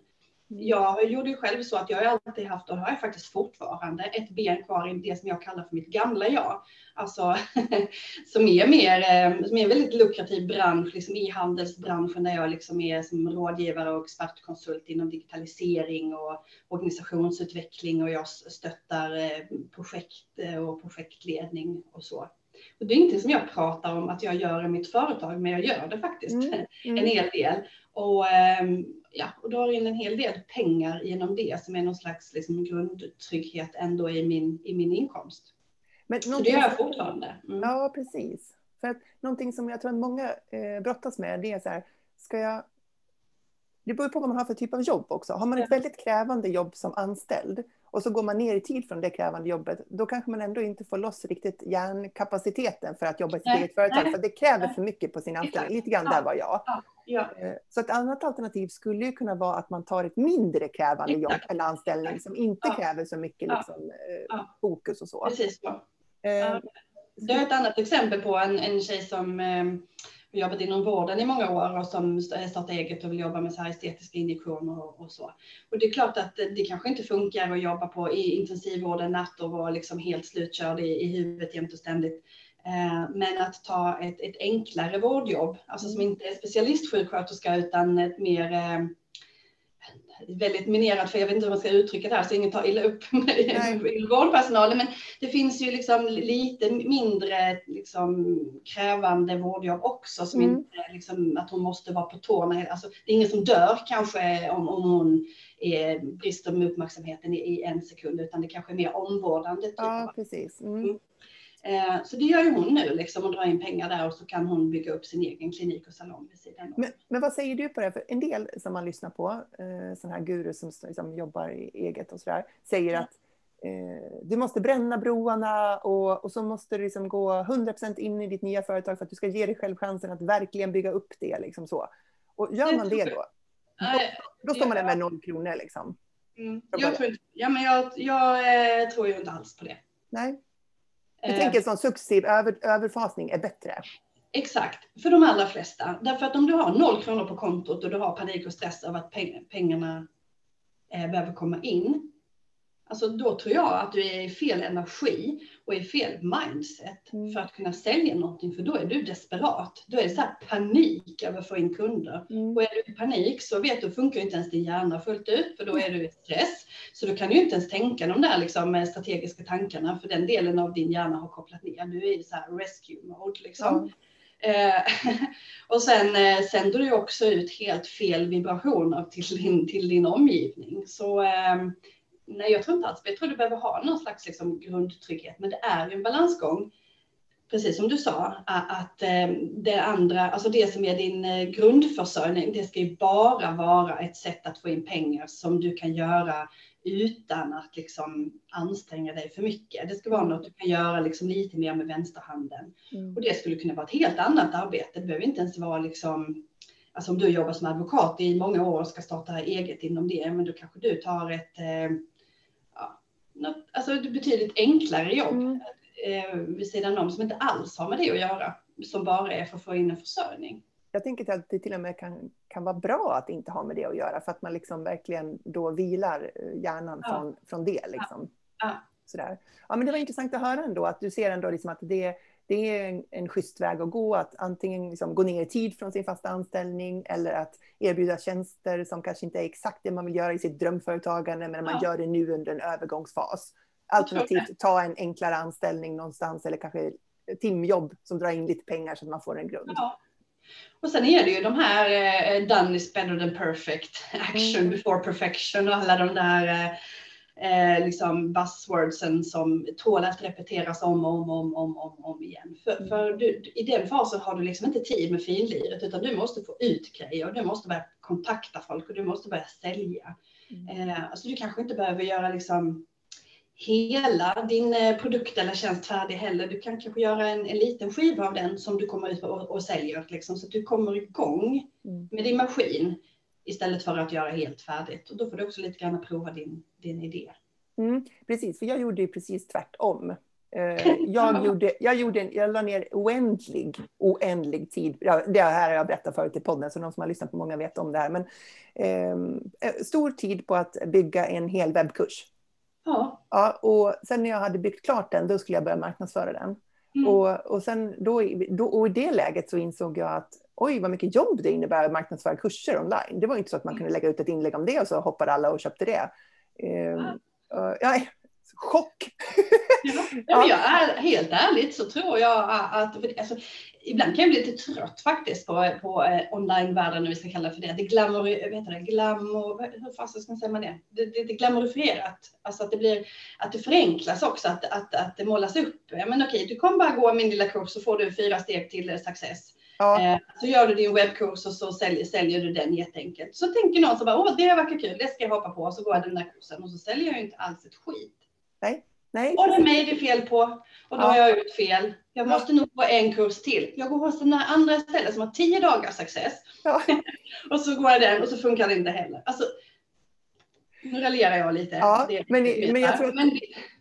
Jag gjorde ju själv så att jag har alltid haft, och har jag faktiskt fortfarande, ett ben kvar i det som jag kallar för mitt gamla jag. Alltså som är mer, eh, som är en väldigt lukrativ bransch, liksom e-handelsbranschen där jag liksom är som rådgivare och expertkonsult inom digitalisering och organisationsutveckling och jag stöttar eh, projekt eh, och projektledning och så. Och det är inte som jag pratar om att jag gör i mitt företag, men jag gör det faktiskt mm. Mm. en hel del. Och, ehm, ja, och drar in en hel del pengar genom det som är någon slags liksom, grundtrygghet ändå i min, i min inkomst. Men så det gör jag fortfarande. Mm. Ja, precis. För att någonting som jag tror att många eh, brottas med det är så här, ska jag det beror på vad man har för typ av jobb också. Har man ett väldigt krävande jobb som anställd och så går man ner i tid från det krävande jobbet, då kanske man ändå inte får loss riktigt hjärnkapaciteten för att jobba i sitt eget företag. För det kräver för mycket på sin anställning. Lite grann där var jag. Ja. Eh, så ett annat alternativ skulle ju kunna vara att man tar ett mindre krävande jobb eller anställning som inte kräver så mycket liksom, eh, fokus och så. Precis så. Eh, det är ett annat exempel på en, en tjej som har jobbat inom vården i många år och som startar eget och vill jobba med så här estetiska injektioner och, och, så. Och det är klart att det, kanske inte funkar att jobba på i intensivvården natt och vara liksom helt slutkörd i, i huvudet jämt och ständigt. Eh, men att ta ett, ett enklare vårdjobb, alltså som inte är specialistsjuksköterska utan ett mer eh, väldigt minerad, för jag vet inte hur man ska uttrycka det här, så ingen tar illa upp med vårdpersonalen, men det finns ju liksom lite mindre liksom, krävande vårdjobb också, som mm. inte liksom, att hon måste vara på tårna. Alltså, det är ingen som dör kanske om, om hon är, brister med uppmärksamheten i, i, en sekund, utan det kanske är mer omvårdande. Typ. Ja, precis. Mm. Mm. Eh, så det gör ju hon nu, liksom, och drar in pengar där och så kan hon bygga upp sin egen klinik och salong vid sidan men, men vad säger du på det? För en del som man lyssnar på, eh, sådana här gurus som liksom, jobbar i eget och sådär, säger ja. att eh, du måste bränna broarna och, och så måste du liksom gå 100% in i ditt nya företag för att du ska ge dig själv chansen att verkligen bygga upp det. Liksom så. Och gör man det då, då, då står man där med noll kronor. Liksom, mm. jag, tror inte, ja, men jag, jag eh, tror ju inte alls på det. Nej. Du eh, tänker som successiv över, överfasning är bättre? Exakt, för de allra flesta. Därför att om du har noll kronor på kontot och du har panik och stress av att pengarna eh, behöver komma in, Alltså då tror jag att du är i fel energi och i fel mindset mm. för att kunna sälja någonting, för då är du desperat. Då är det så panik över att få in kunder. Mm. Och är du i panik så vet du, funkar inte ens din hjärna fullt ut, för då är du i stress. Så då kan du inte ens tänka de där liksom strategiska tankarna, för den delen av din hjärna har kopplat ner. Du är i så här rescue mode liksom. Eh, och sen eh, sänder du också ut helt fel vibrationer till din, till din omgivning. Så eh, nej, jag tror inte alls Jag tror du behöver ha någon slags liksom, grundtrygghet, men det är ju en balansgång. Precis som du sa, att eh, det andra, alltså det som är din eh, grundförsörjning, det ska ju bara vara ett sätt att få in pengar som du kan göra utan att liksom anstränga dig för mycket. Det ska vara något du kan göra liksom lite mer med vänsterhanden. Mm. Och det skulle kunna vara ett helt annat arbete. Det behöver inte ens vara liksom, alltså om du jobbar som advokat i många år och ska starta eget inom det, men då kanske du tar ett eh, något, alltså ett betydligt enklare jobb mm. eh, vid sidan om som inte alls har med det att göra, som bara är för att få in en försörjning. Jag tänker att det till och med kan, kan vara bra att inte ha med det att göra för att man liksom verkligen då vilar eh, hjärnan ja. från, från det. Liksom. Ja. Ja. Sådär. ja, men det var intressant att höra ändå att du ser ändå liksom att det, det är en, en schysst väg att gå, att antingen liksom gå ner i tid från sin fasta anställning eller att erbjuda tjänster som kanske inte är exakt det man vill göra i sitt drömföretagande, men man ja. gör det nu under en övergångsfas. Alternativt ta en enklare anställning någonstans eller kanske timjobb som drar in lite pengar så att man får en grund. Ja. Och sen är det ju de här eh, done is better than perfect, action mm. before perfection och alla de där eh, eh, liksom buzzwordsen som tål att repeteras om och om, om, om, om, om igen. För, mm. för du, i den fasen har du liksom inte tid med finliret utan du måste få ut grejer och du måste börja kontakta folk och du måste börja sälja. Mm. Eh, alltså du kanske inte behöver göra liksom hela din eh, produkt eller tjänst färdig heller. Du kan kanske göra en, en liten skiva av den som du kommer ut och, och säljer liksom, så att du kommer igång mm. med din maskin istället för att göra helt färdigt. Och då får du också lite grann prova din, din idé. Mm, precis, för jag gjorde ju precis tvärtom. Eh, jag, gjorde, jag, gjorde en, jag la ner oändlig, oändlig tid. Det här har jag berättat förut i podden, så de som har lyssnat på många vet om det här. Men, eh, stor tid på att bygga en hel webbkurs. Ja. ja. Och sen när jag hade byggt klart den, då skulle jag börja marknadsföra den. Mm. Och, och, sen då, då, och i det läget så insåg jag att oj, vad mycket jobb det innebär att marknadsföra kurser online. Det var inte så att man kunde lägga ut ett inlägg om det och så hoppade alla och köpte det. Uh, ja, chock! ja, ja. jag är, helt ärligt så tror jag att, alltså, ibland kan jag bli lite trött faktiskt på, på eh, online-världen, om vi ska kalla det för det. Det glamour, vet det, glamour, hur fasen ska man säga det? Det, det, det är glamorifierat, alltså att det blir, att det förenklas också, att, att, att det målas upp. Ja, men okej, du kommer bara gå min lilla kurs så får du fyra steg till success. Ja. Eh, så gör du din webbkurs och så säljer, säljer du den jätteenkelt. Så tänker någon så bara, åh det verkar kul, det ska jag hoppa på. Så går jag den där kursen och så säljer jag ju inte alls ett skit. Nej. Nej, och det är mig det är fel på och då ja. har jag gjort fel. Jag måste nog gå en kurs till. Jag går hos den här andra istället som har tio dagars success. Ja. och så går jag den och så funkar det inte heller. Alltså, nu raljerar jag lite. Ja, men, men jag tror att... Men,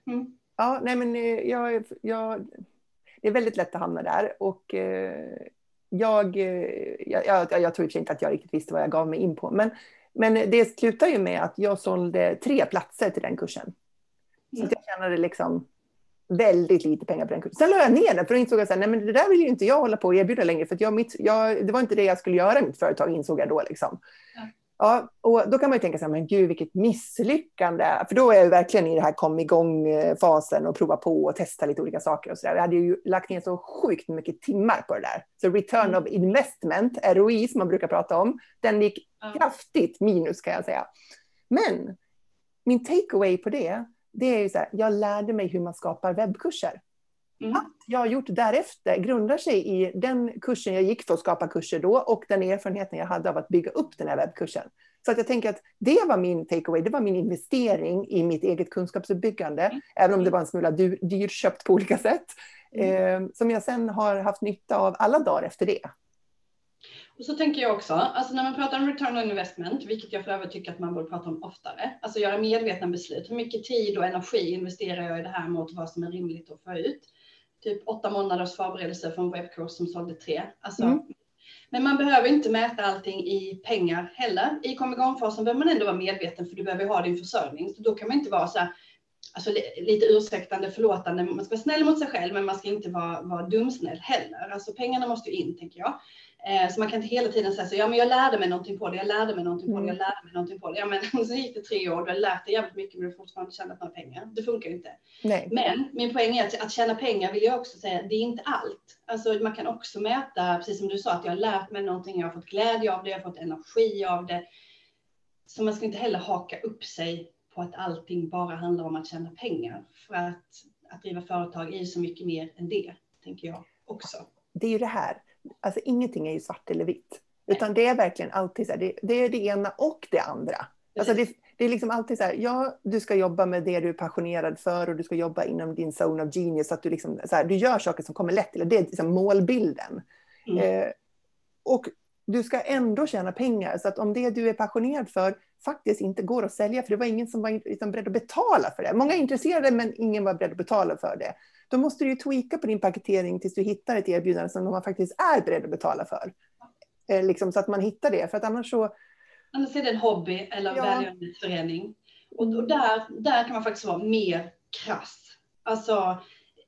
mm. Ja, nej men eh, jag, jag, det är väldigt lätt att hamna där och eh, jag, eh, jag, jag, jag tror inte att jag riktigt visste vad jag gav mig in på. Men, men det slutar ju med att jag sålde tre platser till den kursen. Så mm. jag tjänade liksom väldigt lite pengar på den kursen. Sen la jag ner den för då insåg jag att det där vill ju inte jag hålla på och erbjuda längre för jag, mitt, jag, det var inte det jag skulle göra i mitt företag insåg jag då. Liksom. Ja. Ja, och då kan man ju tänka sig, men gud vilket misslyckande. För då är jag verkligen i det här kom igång-fasen och prova på och testa lite olika saker och så där. Jag hade ju lagt ner så sjukt mycket timmar på det där. Så return mm. of investment, ROI som man brukar prata om, den gick kraftigt minus kan jag säga. Men min takeaway på det, det är ju så här, jag lärde mig hur man skapar webbkurser. Mm. Att jag har gjort därefter grundar sig i den kursen jag gick för att skapa kurser då och den erfarenheten jag hade av att bygga upp den här webbkursen. Så att jag tänker att det var min takeaway, det var min investering i mitt eget kunskapsuppbyggande, mm. även om det var en smula dyr, dyrköpt på olika sätt, mm. eh, som jag sen har haft nytta av alla dagar efter det. Och så tänker jag också, alltså när man pratar om return on investment, vilket jag för övrigt tycker att man borde prata om oftare, alltså göra medvetna beslut. Hur mycket tid och energi investerar jag i det här mot vad som är rimligt att få ut? Typ åtta månaders förberedelse för en webbkurs som sålde tre. Alltså, mm. Men man behöver inte mäta allting i pengar heller. I kom igång-fasen behöver man ändå vara medveten för du behöver ha din försörjning. Så då kan man inte vara så här, alltså, lite ursäktande, förlåtande. Man ska vara snäll mot sig själv, men man ska inte vara, vara dumsnäll heller. Alltså pengarna måste ju in, tänker jag. Eh, så man kan inte hela tiden säga så, ja men jag lärde mig någonting på det, jag lärde mig någonting på det, jag mm. lärde mig någonting på det. Ja men så gick det tre år, du har lärt dig jävligt mycket men du har fortfarande tjänat några pengar. Det funkar ju inte. Nej. Men min poäng är att, att tjäna pengar vill jag också säga, det är inte allt. Alltså man kan också mäta, precis som du sa, att jag har lärt mig någonting, jag har fått glädje av det, jag har fått energi av det. Så man ska inte heller haka upp sig på att allting bara handlar om att tjäna pengar. För att, att driva företag är ju så mycket mer än det, tänker jag också. Det är ju det här alltså ingenting är ju svart eller vitt. Utan det är verkligen alltid så här, det, det, är det ena och det andra. Alltså det, det, är liksom alltid så här, ja, du ska jobba med det du är passionerad för och du ska jobba inom din zone of genius. Så att du, liksom, så här, du gör saker som kommer lätt till det är liksom målbilden. Mm. Eh, och du ska ändå tjäna pengar. Så att om det du är passionerad för faktiskt inte går att sälja, för det var ingen som var liksom beredd att betala för det. Många är intresserade, men ingen var beredd att betala för det. Då måste du ju tweaka på din paketering tills du hittar ett erbjudande som man faktiskt är beredd att betala för. Eh, liksom, så att man hittar det, för att annars så... Annars är det en hobby eller ja. välgörenhetsförening. Och, och där, där kan man faktiskt vara mer krass. Alltså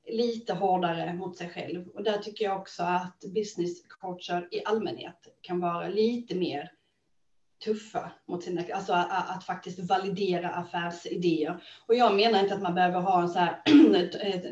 lite hårdare mot sig själv. Och där tycker jag också att business coacher i allmänhet kan vara lite mer tuffa mot sina, alltså att, att, faktiskt validera affärsidéer. Och jag menar inte att man behöver ha en så här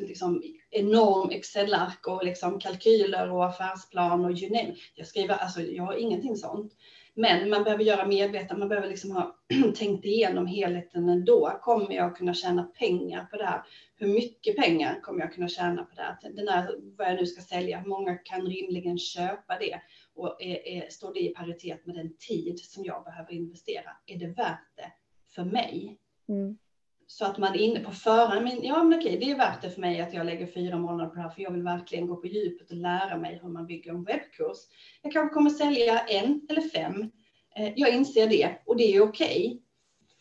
liksom, enorm Excel-ark och liksom kalkyler och affärsplan och you name. Jag skriver, alltså jag har ingenting sånt. Men man behöver göra medveten, man behöver liksom ha tänkt igenom helheten ändå. Kommer jag kunna tjäna pengar på det här? Hur mycket pengar kommer jag kunna tjäna på det här? Den här, vad jag nu ska sälja, hur många kan rimligen köpa det? Och är, är, står det i paritet med den tid som jag behöver investera? Är det värt det för mig? Mm. Så att man är inne på förhand, men ja men okej, det är värt det för mig att jag lägger fyra månader på det här, för jag vill verkligen gå på djupet och lära mig hur man bygger en webbkurs. Jag kanske kommer sälja en eller fem. Eh, jag inser det och det är okej.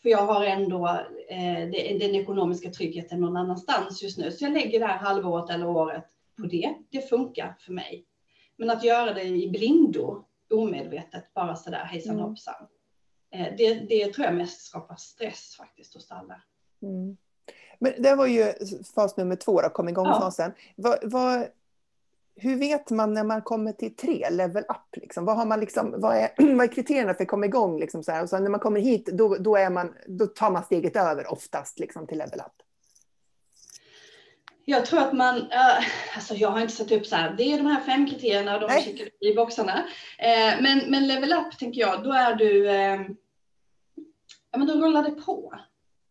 För jag har ändå eh, den ekonomiska tryggheten någon annanstans just nu. Så jag lägger det här halvåret eller året på det. Det funkar för mig. Men att göra det i blindo, omedvetet, bara sådär hejsan mm. hoppsan. Eh, det, det tror jag mest skapar stress faktiskt hos alla. Mm. Men det var ju fas nummer två, då, kom igång-fasen. Ja. Vad, hur vet man när man kommer till tre, level up? Liksom? Vad, har man liksom, vad, är, vad är kriterierna för att komma igång? Liksom så här? Och så när man kommer hit, då, då, är man, då tar man steget över oftast liksom, till level up. Jag tror att man, uh, alltså jag har inte satt upp så här, det är de här fem kriterierna och de checkar i boxarna. Uh, men, men level up tänker jag, då är du, uh, ja men då rullar det på.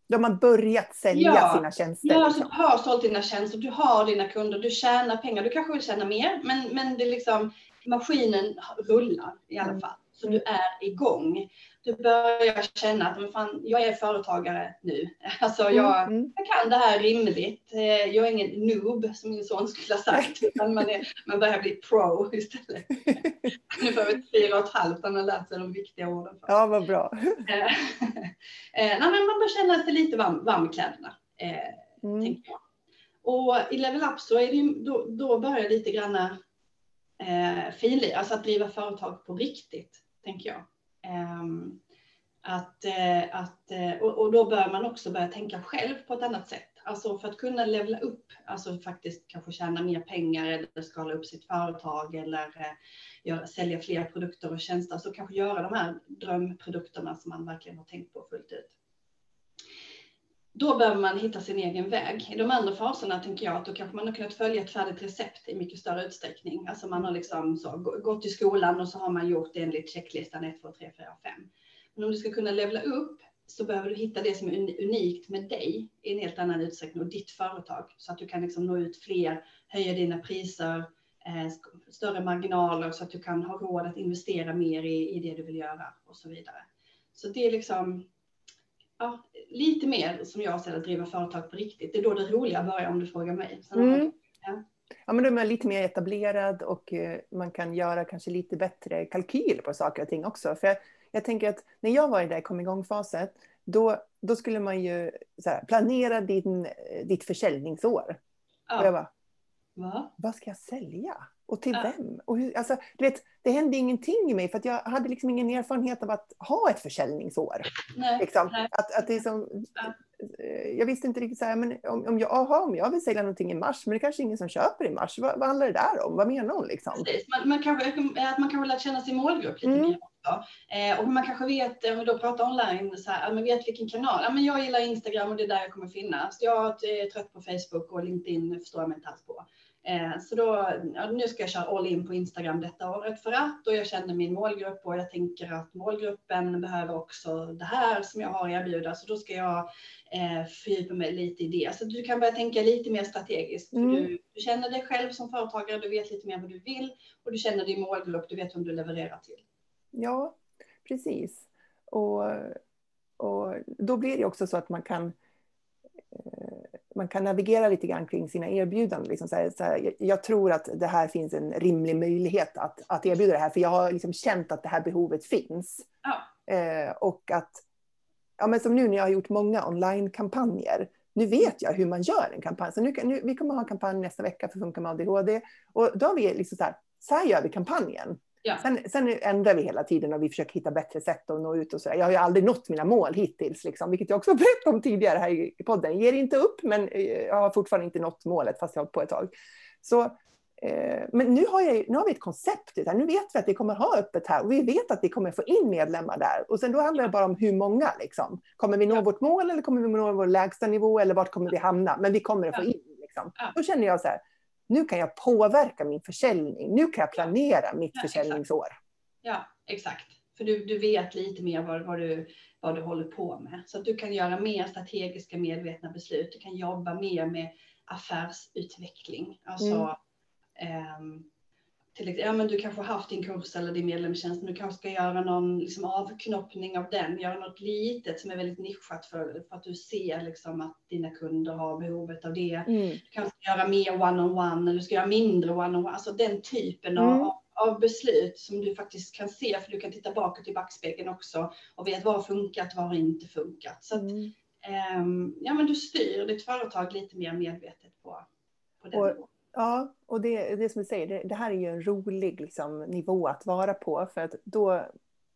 De har börjat sälja ja, sina tjänster. Ja, liksom. du har sålt dina tjänster, du har dina kunder, du tjänar pengar. Du kanske vill tjäna mer, men, men det är liksom, maskinen rullar i alla mm. fall. Så du är igång du börjar känna att men fan, jag är företagare nu. Alltså jag, mm, mm. jag kan det här rimligt. Eh, jag är ingen noob som min son skulle ha sagt, utan man, är, man börjar bli pro istället. Ungefär ett fyra och ett halvt, han har lärt sig de viktiga orden. Ja, vad bra. Eh, eh, nej, men man bör känna sig lite varm, varm i kläderna, mm. Och i Level Up så är det, då, då börjar lite granna eh, finlir, alltså att driva företag på riktigt, tänker jag. Ehm, att, eh, att, eh, och då bör man också börja tänka själv på ett annat sätt. Alltså för att kunna levla upp, alltså faktiskt kanske tjäna mer pengar eller skala upp sitt företag eller eh, göra, sälja fler produkter och tjänster. Så kanske göra de här drömprodukterna som man verkligen har tänkt på fullt ut. Då behöver man hitta sin egen väg. I de andra faserna tänker jag att då kanske man har kunnat följa ett färdigt recept i mycket större utsträckning. Alltså man har liksom så, gått i skolan och så har man gjort det enligt checklistan 1, 2, 3, 4, 5. Men om du ska kunna levla upp så behöver du hitta det som är unikt med dig i en helt annan utsträckning och ditt företag så att du kan liksom nå ut fler, höja dina priser, eh, större marginaler så att du kan ha råd att investera mer i, i det du vill göra och så vidare. Så det är liksom ja, lite mer som jag ser att driva företag på riktigt. Det är då det roliga börjar om du frågar mig. Mm. Ja. ja, men då är man lite mer etablerad och eh, man kan göra kanske lite bättre kalkyl på saker och ting också. För jag, jag tänker att när jag var i det kom igång-fasen, då, då skulle man ju här, planera din, ditt försäljningsår. Ja. Och jag bara, Va? vad ska jag sälja? Och till ja. vem? Och hur, alltså, du vet, det hände ingenting i mig för jag hade liksom ingen erfarenhet av att ha ett försäljningsår. Nej, liksom. nej. Att, att det är som, ja. Eh, jag visste inte riktigt så här, men om, om, jag, aha, om jag vill sälja någonting i mars, men det är kanske ingen som köper i mars. Vad, vad handlar det där om? Vad menar hon? Liksom? Man, man, kanske, att man kanske lärt känna sin målgrupp lite mm. mer också. Eh, och man kanske vet, om vi då pratar online, så här, man vet vilken kanal. Ja, men jag gillar Instagram och det är där jag kommer finnas. Jag är trött på Facebook och LinkedIn förstår jag mig inte alls på. Eh, så då, nu ska jag köra all in på Instagram detta året för att och jag känner min målgrupp och jag tänker att målgruppen behöver också det här som jag har att erbjuda. Så då ska jag eh, fördjupa mig lite i det. Så du kan börja tänka lite mer strategiskt. Mm. Du, du, känner dig själv som företagare, du vet lite mer vad du vill och du känner din målgrupp, du vet vem du levererar till. Ja, precis. Och, och då blir det också så att man kan man kan navigera lite grann kring sina erbjudanden. Liksom så här, så här, jag tror att det här finns en rimlig möjlighet att, att erbjuda det här, för jag har liksom känt att det här behovet finns. Ja. Eh, och att ja, men som nu när jag har gjort många online-kampanjer. Nu vet jag hur man gör en kampanj. Så nu, nu, vi kommer ha en kampanj nästa vecka för Funka med ADHD. Och då har vi liksom så här, så här gör vi kampanjen. Ja. Sen, sen, ändrar vi hela tiden och vi försöker hitta bättre sätt att nå ut och så. Jag har ju aldrig nått mina mål hittills, liksom, vilket jag också berättade om tidigare här i podden. Ger inte upp, men eh, jag har fortfarande inte nått målet fast jag har på ett tag. Så, eh, men nu har, jag, nu har vi ett koncept, där. nu vet vi att vi kommer ha öppet här och vi vet att vi kommer få in medlemmar där. Och sen då handlar det bara om hur många. Liksom. Kommer vi nå ja. vårt mål eller kommer vi nå vår lägsta nivå eller vart kommer vi hamna? Men vi kommer att få in. Liksom. Då känner jag så här, nu kan jag påverka min försäljning. Nu kan jag planera mitt ja, försäljningsår. Exakt. Ja, exakt. För du, du vet lite mer vad, vad, du, vad du håller på med. Så att du kan göra mer strategiska medvetna beslut. Du kan jobba mer med affärsutveckling. Alltså, mm. um, till ja, men du kanske har haft din kurs eller din medlemstjänst, men du kanske ska göra någon liksom, avknoppning av den, göra något litet som är väldigt nischat för, för att du ser liksom, att dina kunder har behovet av det. Mm. Du kanske ska göra mer one-on-one eller du ska göra mindre one-on-one, alltså den typen mm. av, av beslut som du faktiskt kan se, för du kan titta bakåt i backspegeln också och vet vad har funkat, vad har inte funkat. Så att, mm. um, ja, men du styr ditt företag lite mer medvetet på, på den och, nivån. Ja, och det, det som du säger, det, det här är ju en rolig liksom, nivå att vara på. För att då,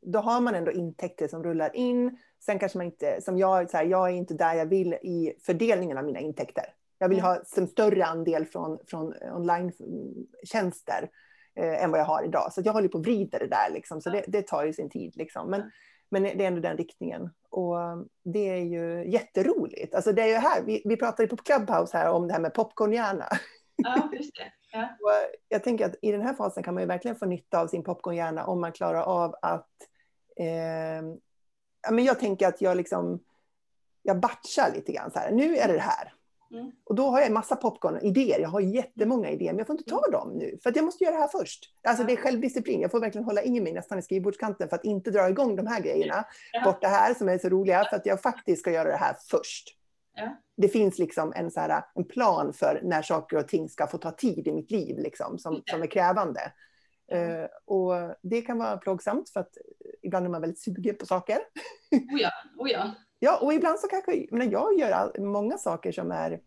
då har man ändå intäkter som rullar in. Sen kanske man inte, som jag, så här, jag är inte där jag vill i fördelningen av mina intäkter. Jag vill mm. ha en större andel från, från online-tjänster eh, än vad jag har idag. Så jag håller på att vrida det där, liksom. så det, det, tar ju sin tid. Liksom. Men, men det är ändå den riktningen. Och det är ju jätteroligt. Alltså det är ju här, vi, vi pratade på Clubhouse här om det här med popcornhjärna. Ja, just det. Ja. Jag tänker att i den här fasen kan man ju verkligen få nytta av sin popcornhjärna om man klarar av att... Eh, ja, men jag tänker att jag liksom... Jag batchar lite grann så här. Nu är det det här. Mm. Och då har jag en massa popcorn-idéer. Jag har jättemånga idéer, men jag får inte ta mm. dem nu. För att jag måste göra det här först. Alltså det är självdisciplin. Jag får verkligen hålla i mig nästan i skrivbordskanten för att inte dra igång de här grejerna. Bort det här som är så roliga, för att jag faktiskt ska göra det här först. Ja. Det finns liksom en, så här, en plan för när saker och ting ska få ta tid i mitt liv, liksom, som, som är krävande. Uh, och det kan vara plågsamt för att ibland är man väldigt sugen på saker. Oh ja, oh ja. ja, och ibland så kanske, men jag gör all, många saker som är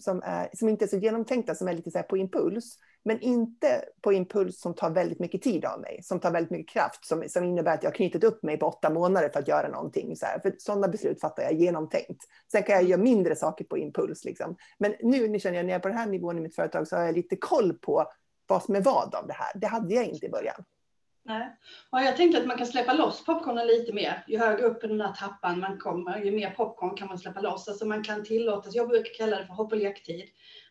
som, är, som inte är så genomtänkta, som är lite så här på impuls. Men inte på impuls som tar väldigt mycket tid av mig, som tar väldigt mycket kraft, som, som innebär att jag har knutit upp mig på åtta månader för att göra någonting. Så här. För sådana beslut fattar jag genomtänkt. Sen kan jag göra mindre saker på impuls. Liksom. Men nu, nu känner jag, när jag är på den här nivån i mitt företag, så har jag lite koll på vad som är vad av det här. Det hade jag inte i början. Nej. Ja, jag tänkte att man kan släppa loss popcornen lite mer. Ju högre upp i den här trappan man kommer, ju mer popcorn kan man släppa loss. Alltså man kan tillåtas, jag brukar kalla det för hopp och lektid.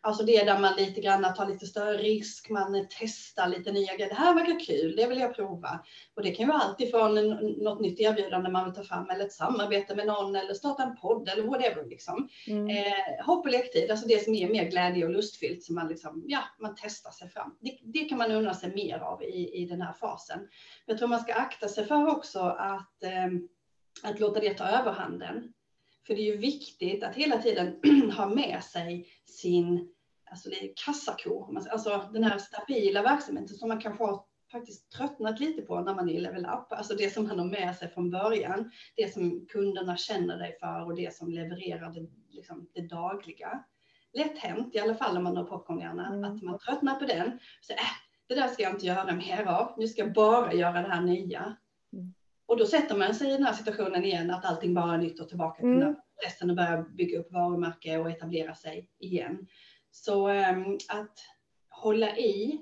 Alltså det är där man lite grann tar lite större risk, man testar lite nya grejer. Det här verkar kul, det vill jag prova. Och det kan ju vara allt ifrån något nytt erbjudande man vill ta fram eller ett samarbete med någon eller starta en podd eller whatever. Liksom. Mm. Eh, hopp och lektid, alltså det som är mer glädje och lustfyllt som man liksom, ja, man testar sig fram. Det, det kan man unna sig mer av i, i den här fasen. Jag tror man ska akta sig för också att, eh, att låta det ta överhanden. För det är ju viktigt att hela tiden ha med sig sin alltså det är kassako, alltså den här stabila verksamheten som man kanske har faktiskt tröttnat lite på när man är i level up. Alltså det som man har med sig från början, det som kunderna känner dig för och det som levererar det, liksom, det dagliga. Lätt hänt, i alla fall om man har popcornhjärna, mm. att man tröttnar på den. Så, äh, det där ska jag inte göra mer av, nu ska jag bara göra det här nya. Mm. Och då sätter man sig i den här situationen igen, att allting bara är nytt och tillbaka till mm. resten och börjar bygga upp varumärke och etablera sig igen. Så um, att hålla i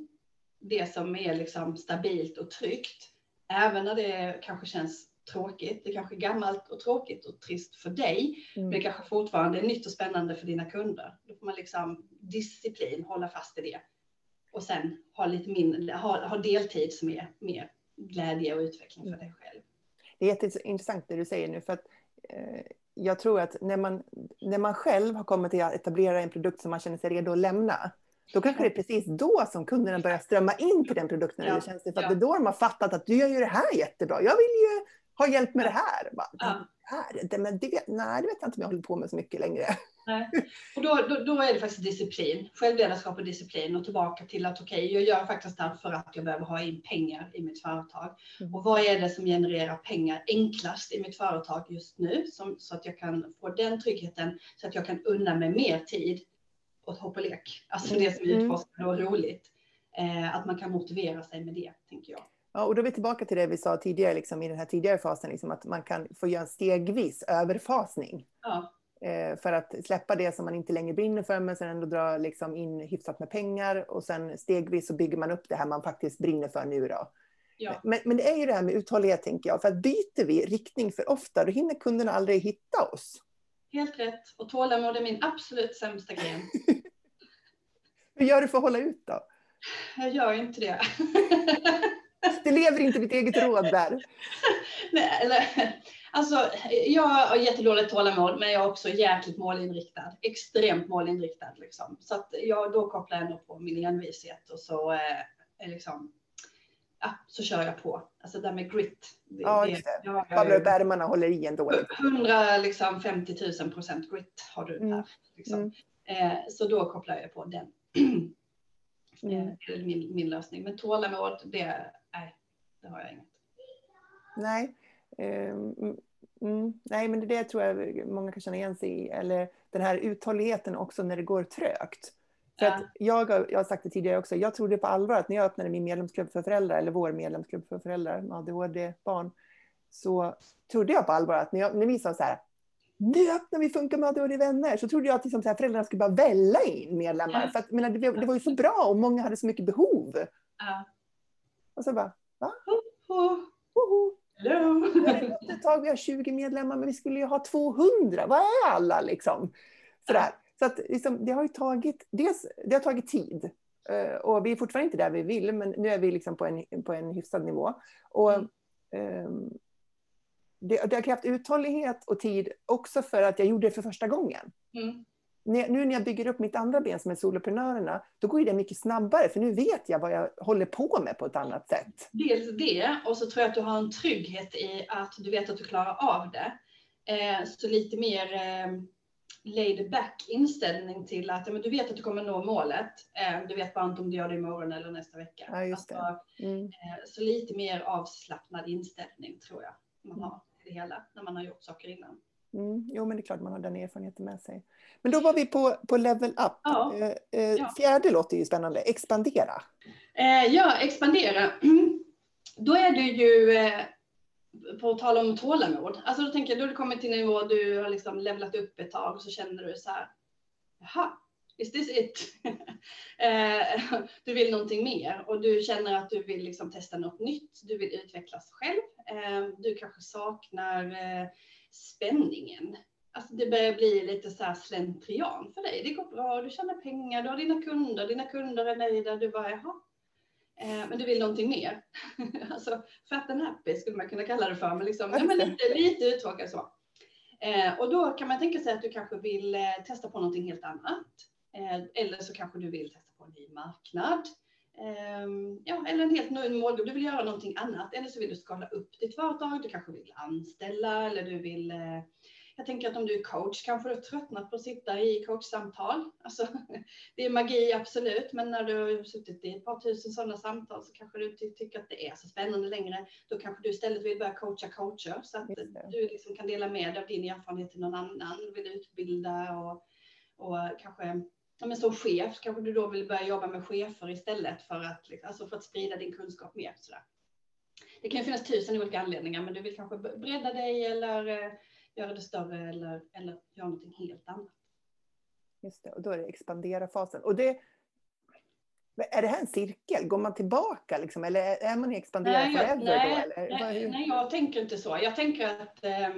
det som är liksom stabilt och tryggt, även när det kanske känns tråkigt. Det kanske är gammalt och tråkigt och trist för dig, mm. men det kanske fortfarande är nytt och spännande för dina kunder. Då får man liksom disciplin, hålla fast i det. Och sen ha lite mindre, ha, ha deltid som är mer glädje och utveckling för dig själv. Det är jätteintressant det du säger nu, för att eh, jag tror att när man, när man själv har kommit till att etablera en produkt som man känner sig redo att lämna, då kanske det är precis då som kunderna börjar strömma in på den produkten ja. eller tjänsten. För ja. det är då de har fattat att du gör ju det här jättebra. Jag vill ju ha hjälp med det här. Bara, Ja. Här det, men det, nej, det vet jag inte om jag håller på med så mycket längre. Nej. Och då, då, då är det faktiskt disciplin, självledarskap och disciplin och tillbaka till att okej, jag gör faktiskt det här för att jag behöver ha in pengar i mitt företag. Mm. Och vad är det som genererar pengar enklast i mitt företag just nu som, så att jag kan få den tryggheten så att jag kan unna mig mer tid åt hopp och lek. Alltså det som är Mm. utforskande och roligt. Eh, att man kan motivera sig med det, tänker jag. Ja, och då är vi tillbaka till det vi sa tidigare, liksom, i den här tidigare fasen, liksom, att man kan få göra en stegvis överfasning. Ja, Eh, för att släppa det som man inte längre brinner för, men sen ändå dra liksom, in hyfsat med pengar. Och sen stegvis så bygger man upp det här man faktiskt brinner för nu. Då. ja, Men, men det är ju det här med uthållighet, tänker jag. För att byter vi riktning för ofta, då hinner kunderna aldrig hitta oss. helt rätt. Och tålamod är min absolut sämsta gren. Hur gör du för att hålla ut då? Jag gör inte det. Det lever inte ditt eget råd där. Nej, eller, alltså, jag har jättedåligt tålamod, men jag är också jäkligt målinriktad. Extremt målinriktad. Liksom. Så att jag, då kopplar jag ändå på min envishet och så, eh, liksom, ja, så kör jag på. Alltså det där med grit. Det, Ja, just det. jag Kavlar upp ärmarna och håller i ändå. liksom. 150 000 procent grit har du Mm. där. Liksom. Mm. Eh, så då kopplar jag på den. Mm. Eh, Det är min, min lösning. Men tålamod, det, det har jag inget. Nej. Ehm, mm, nej, men det tror jag många kan känna igen sig i. Eller den här uthålligheten också när det går trögt. För Ja. att jag, jag har sagt det tidigare också, jag trodde på allvar att när jag öppnade min medlemsklubb för föräldrar, eller vår medlemsklubb för föräldrar med ADHD-barn, så trodde jag på allvar att när, jag, när vi sa så här, nu öppnar vi Funka med ADHD-vänner, så trodde jag att liksom så här, föräldrarna skulle bara välla in medlemmar. Ja. För att, menar, det, det var ju så bra och många hade så mycket behov. Ja. Och så bara, Oh, woho, hello. Har gått ett tag, vi har 20 medlemmar, men vi skulle ju ha 200. Vad är alla liksom? Sådär. Så att liksom, det har tagit, dels, det har tagit tid. Eh, och vi är fortfarande inte där vi vill, men nu är vi liksom på en, på en hyfsad nivå. Och, Mm. ehm, det, det har krävt uthållighet och tid också för att jag gjorde det för första gången. Mm. Nu när jag bygger upp mitt andra ben som är soloprenörerna, då går det mycket snabbare, för nu vet jag vad jag håller på med på ett annat sätt. Dels det, och så tror jag att du har en trygghet i att du vet att du klarar av det. Eh, så lite mer eh, laid back inställning till att ja, men du vet att du kommer nå målet. Eh, du vet bara inte om du gör det imorgon eller nästa vecka. Ja, just. Alltså, Mm. eh, så lite mer avslappnad inställning tror jag man har i det hela när man har gjort saker innan. Mm, jo, men det är klart man har den erfarenheten med sig. Men då var vi på, på level up. Ja. Eh, eh, Ja. Fjärde låter ju spännande. Expandera. Eh, ja, expandera. Då är det ju, på tal om tålamod, alltså då tänker jag, då har du kommit till en nivå, du har liksom levlat upp ett tag och så känner du så här, jaha, is this it? du vill någonting mer och du känner att du vill liksom testa något nytt, du vill utvecklas själv, du kanske saknar spänningen. Alltså det börjar bli lite så slentrian för dig. Det går bra, du tjänar pengar, du har dina kunder, dina kunder är nöjda, du bara jaha. Eh, men du vill någonting mer. alltså fat and happy skulle man kunna kalla det för, men, liksom, ja, men lite, lite uttråkad så. Eh, och då kan man tänka sig att du kanske vill eh, testa på någonting helt annat. Eller så kanske du vill testa på en ny marknad. Ehm, ja, eller en helt ny målgrupp. Du vill göra någonting annat. Eller så vill du skala upp ditt företag. Du kanske vill anställa eller du vill eh, jag tänker att om du är coach kanske du har tröttnat på att sitta i coachsamtal. Alltså, det är magi absolut, men när du har suttit i ett par tusen sådana samtal så kanske du ty- tycker att det är så spännande längre. Då kanske du istället vill börja coacha coacher så att du liksom kan dela med dig av din erfarenhet till någon annan, vill utbilda och, och kanske ja, men som chef kanske du då vill börja jobba med chefer istället för att, liksom, alltså för att sprida din kunskap mer. Sådär. Det kan ju finnas tusen olika anledningar, men du vill kanske bredda dig eller eh, göra det större eller, eller göra någonting helt annat. Just det, och då är det expandera-fasen. Och det, är det här en cirkel? Går man tillbaka liksom? Eller är man i expandera Nej, jag, forever nej, då? Nej, nej, jag tänker inte så. Jag tänker att eh,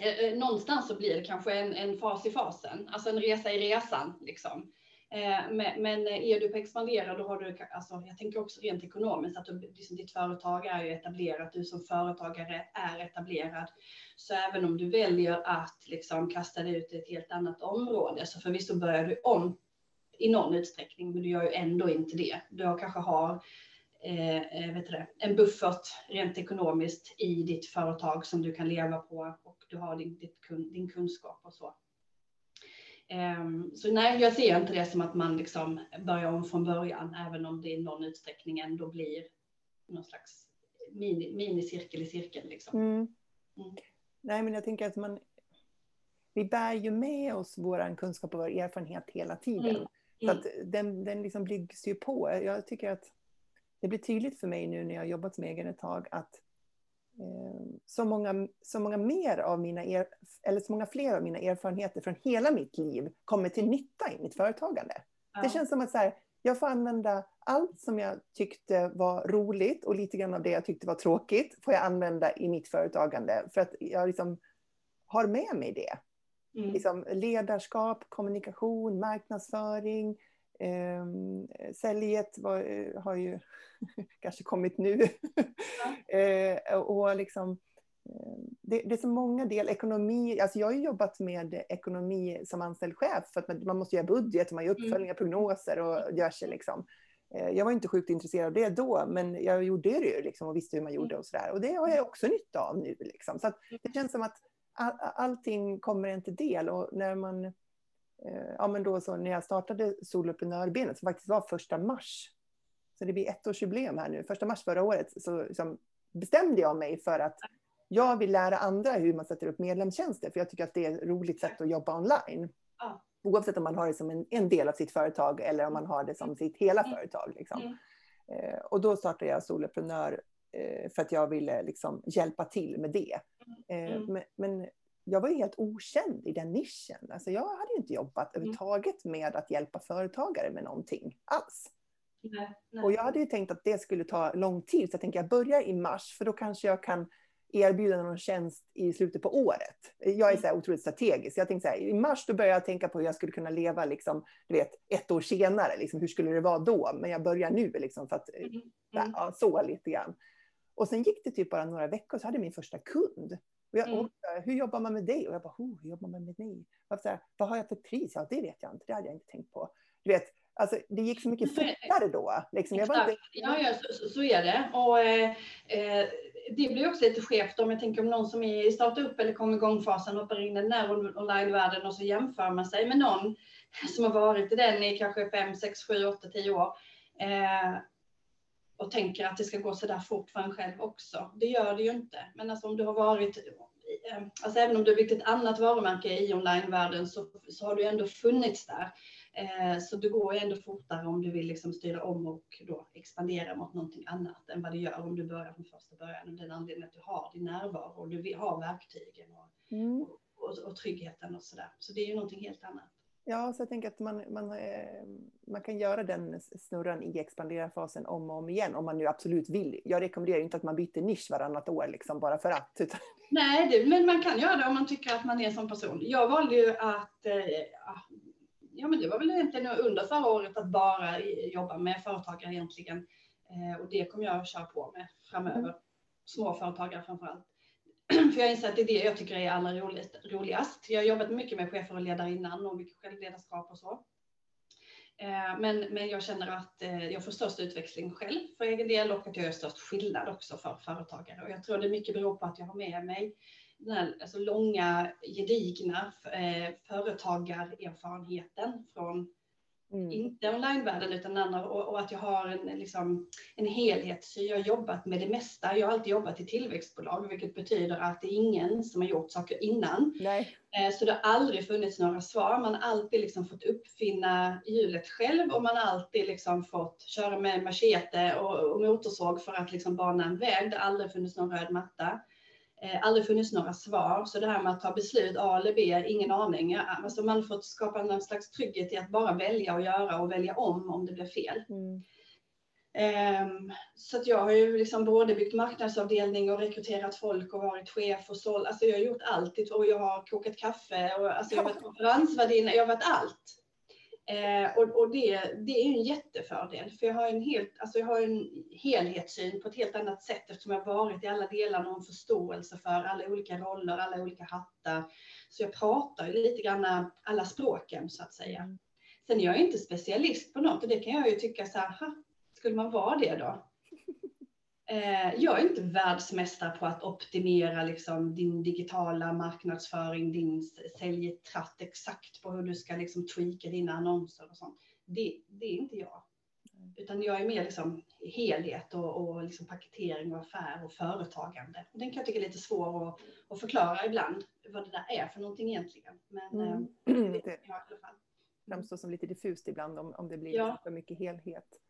Eh, eh, någonstans så blir det kanske en, en fas i fasen, alltså en resa i resan. Liksom. Eh, men, men eh, är du på expandera, då har du, alltså, jag tänker också rent ekonomiskt, att du, liksom, ditt företag är ju etablerat, du som företagare är etablerad. Så även om du väljer att liksom, kasta dig ut i ett helt annat område, så förvisso börjar du om i någon utsträckning, men du gör ju ändå inte det. Du har, kanske har eh, vet det, en buffert rent ekonomiskt i ditt företag som du kan leva på och du har din, ditt, din kunskap och så. Um, så nej, jag ser inte det som att man liksom börjar om från början, även om det i någon utsträckning ändå blir någon slags mini, minicirkel i cirkeln. Liksom. Mm. Mm. Nej, men jag tänker att man, vi bär ju med oss vår kunskap och vår erfarenhet hela tiden. Mm. Så att den, den liksom byggs ju på. Jag tycker att det blir tydligt för mig nu när jag har jobbat som egen ett tag att eh, så, många, så många mer av mina er, eller så många fler av mina erfarenheter från hela mitt liv kommer till nytta i mitt företagande. Ja. Det känns som att så här, jag får använda allt som jag tyckte var roligt och lite grann av det jag tyckte var tråkigt får jag använda i mitt företagande för att jag liksom har med mig det. Mm. Liksom ledarskap, kommunikation, marknadsföring. Eh, säljet var, har ju kanske kommit nu. Eh, och liksom, eh, det, det, är så många delar. Ekonomi, alltså jag har jobbat med ekonomi som anställd chef för att man måste göra budget, man gör mm. uppföljningar, prognoser och gör sig liksom. Eh, jag var inte sjukt intresserad av det då, men jag gjorde det ju liksom och visste hur man gjorde och sådär. Och det har jag också nytta av nu. Liksom. Så det känns som att all, allting kommer en till del. Och när man, ja men då så när jag startade soloprenörbenet, som faktiskt var första mars, så det blir ettårsjubileum här nu, första mars förra året, så liksom bestämde jag mig för att jag vill lära andra hur man sätter upp medlemstjänster, för jag tycker att det är ett roligt sätt att jobba online. Ja. Oavsett om man har det som en, en, del av sitt företag eller om man har det som sitt hela mm. företag. Liksom. Mm. Eh, och då startade jag Soloprenör eh, för att jag ville liksom, hjälpa till med det. Eh, mm. Men, men, jag var helt okänd i den nischen. Alltså, jag hade inte jobbat mm. överhuvudtaget med att hjälpa företagare med någonting alls. Nej, nej. Och jag hade ju tänkt att det skulle ta lång tid, så jag tänker jag börjar i mars, för då kanske jag kan erbjuda någon tjänst i slutet på året. Jag är så här otroligt strategisk. Jag tänkte så här, i mars då började jag tänka på hur jag skulle kunna leva liksom, du vet, ett år senare. Liksom, hur skulle det vara då? Men jag börjar nu liksom, för att mm. mm. ja, så lite grann. Och sen gick det typ bara några veckor så hade jag min första kund. Och jag, mm. och, hur jobbar man med det? Och jag bara, hur jobbar man med dig? Och så här, vad har jag för pris? Ja, det vet jag inte. Det hade jag inte tänkt på. Du vet, Alltså, det gick så mycket fortare då. Liksom. Jag inte... Ja, ja så, så, är det. Och, eh, eh det blir också lite skevt om jag tänker om någon som är i startup eller kommer igång-fasen hoppar in i den här online-världen och så jämför man sig med någon som har varit i den i kanske 5, 6, 7, 8, 10 år. Eh, och tänker att det ska gå så där fort för en själv också. Det gör det ju inte. Men alltså om du har varit, eh, alltså även om du har byggt ett annat varumärke i online-världen så, så har du ändå funnits där. Eh, så det går ju ändå fortare om du vill liksom styra om och då expandera mot någonting annat än vad det gör om du börjar från första början. Och den anledningen att du har din närvaro och du har verktygen och, mm. och, och, och tryggheten och sådär. Så det är ju någonting helt annat. Ja, så jag tänker att man, man, eh, man kan göra den snurran i expandera-fasen om och om igen om man nu absolut vill. Jag rekommenderar inte att man byter nisch varannat år liksom bara för att. Utan... Nej, det, men man kan göra det om man tycker att man är sån person. Jag valde ju att eh, ja, men det var väl egentligen under förra året att bara jobba med företagare egentligen. Eh, och det kommer jag att köra på med framöver. Mm. Småföretagare framför allt. För jag inser att det är det jag tycker är allra roligast. Jag har jobbat mycket med chefer och ledare innan och mycket självledarskap och så. Eh, men, men jag känner att eh, jag får störst utväxling själv för egen del och att jag gör störst skillnad också för företagare. Och jag tror det mycket beror på att jag har med mig den här alltså långa, gedigna eh, företagarerfarenheten från mm. inte onlinevärlden utan andra och, och, att jag har en, liksom, en helhetssyn. Jag har jobbat med det mesta. Jag har alltid jobbat i tillväxtbolag, vilket betyder att det är ingen som har gjort saker innan. Nej. Eh, så det har aldrig funnits några svar. Man har alltid liksom fått uppfinna hjulet själv och man har alltid liksom fått köra med machete och, och motorsåg för att liksom bana en väg. Det har aldrig funnits någon röd matta eh, aldrig funnits några svar. Så det här med att ta beslut A eller B, ingen aning. Alltså man har fått skapa någon slags trygghet i att bara välja och göra och välja om om det blir fel. Mm. Um, så att jag har ju liksom både byggt marknadsavdelning och rekryterat folk och varit chef och sålt. Alltså jag har gjort allt och jag har kokat kaffe och alltså jag har varit konferensvärdinna. Jag har varit allt. Eh, och, och det, det är en jättefördel, för jag har en, helt, alltså jag har en helhetssyn på ett helt annat sätt eftersom jag varit i alla delar och en förståelse för alla olika roller, alla olika hattar. Så jag pratar ju lite grann alla språken så att säga. Mm. Sen är jag inte specialist på något och det kan jag ju tycka så här, skulle man vara det då? Eh, jag är inte världsmästare på att optimera liksom din digitala marknadsföring, din säljtratt exakt på hur du ska liksom tweaka dina annonser och sånt. Det, det är inte jag. Utan jag är mer liksom helhet och, och liksom paketering och affär och företagande. Den kan jag tycka är lite svår att, att förklara ibland vad det där är för någonting egentligen. Men mm. eh, det, i alla fall. framstår som lite diffust ibland om, om det blir ja. för mycket helhet.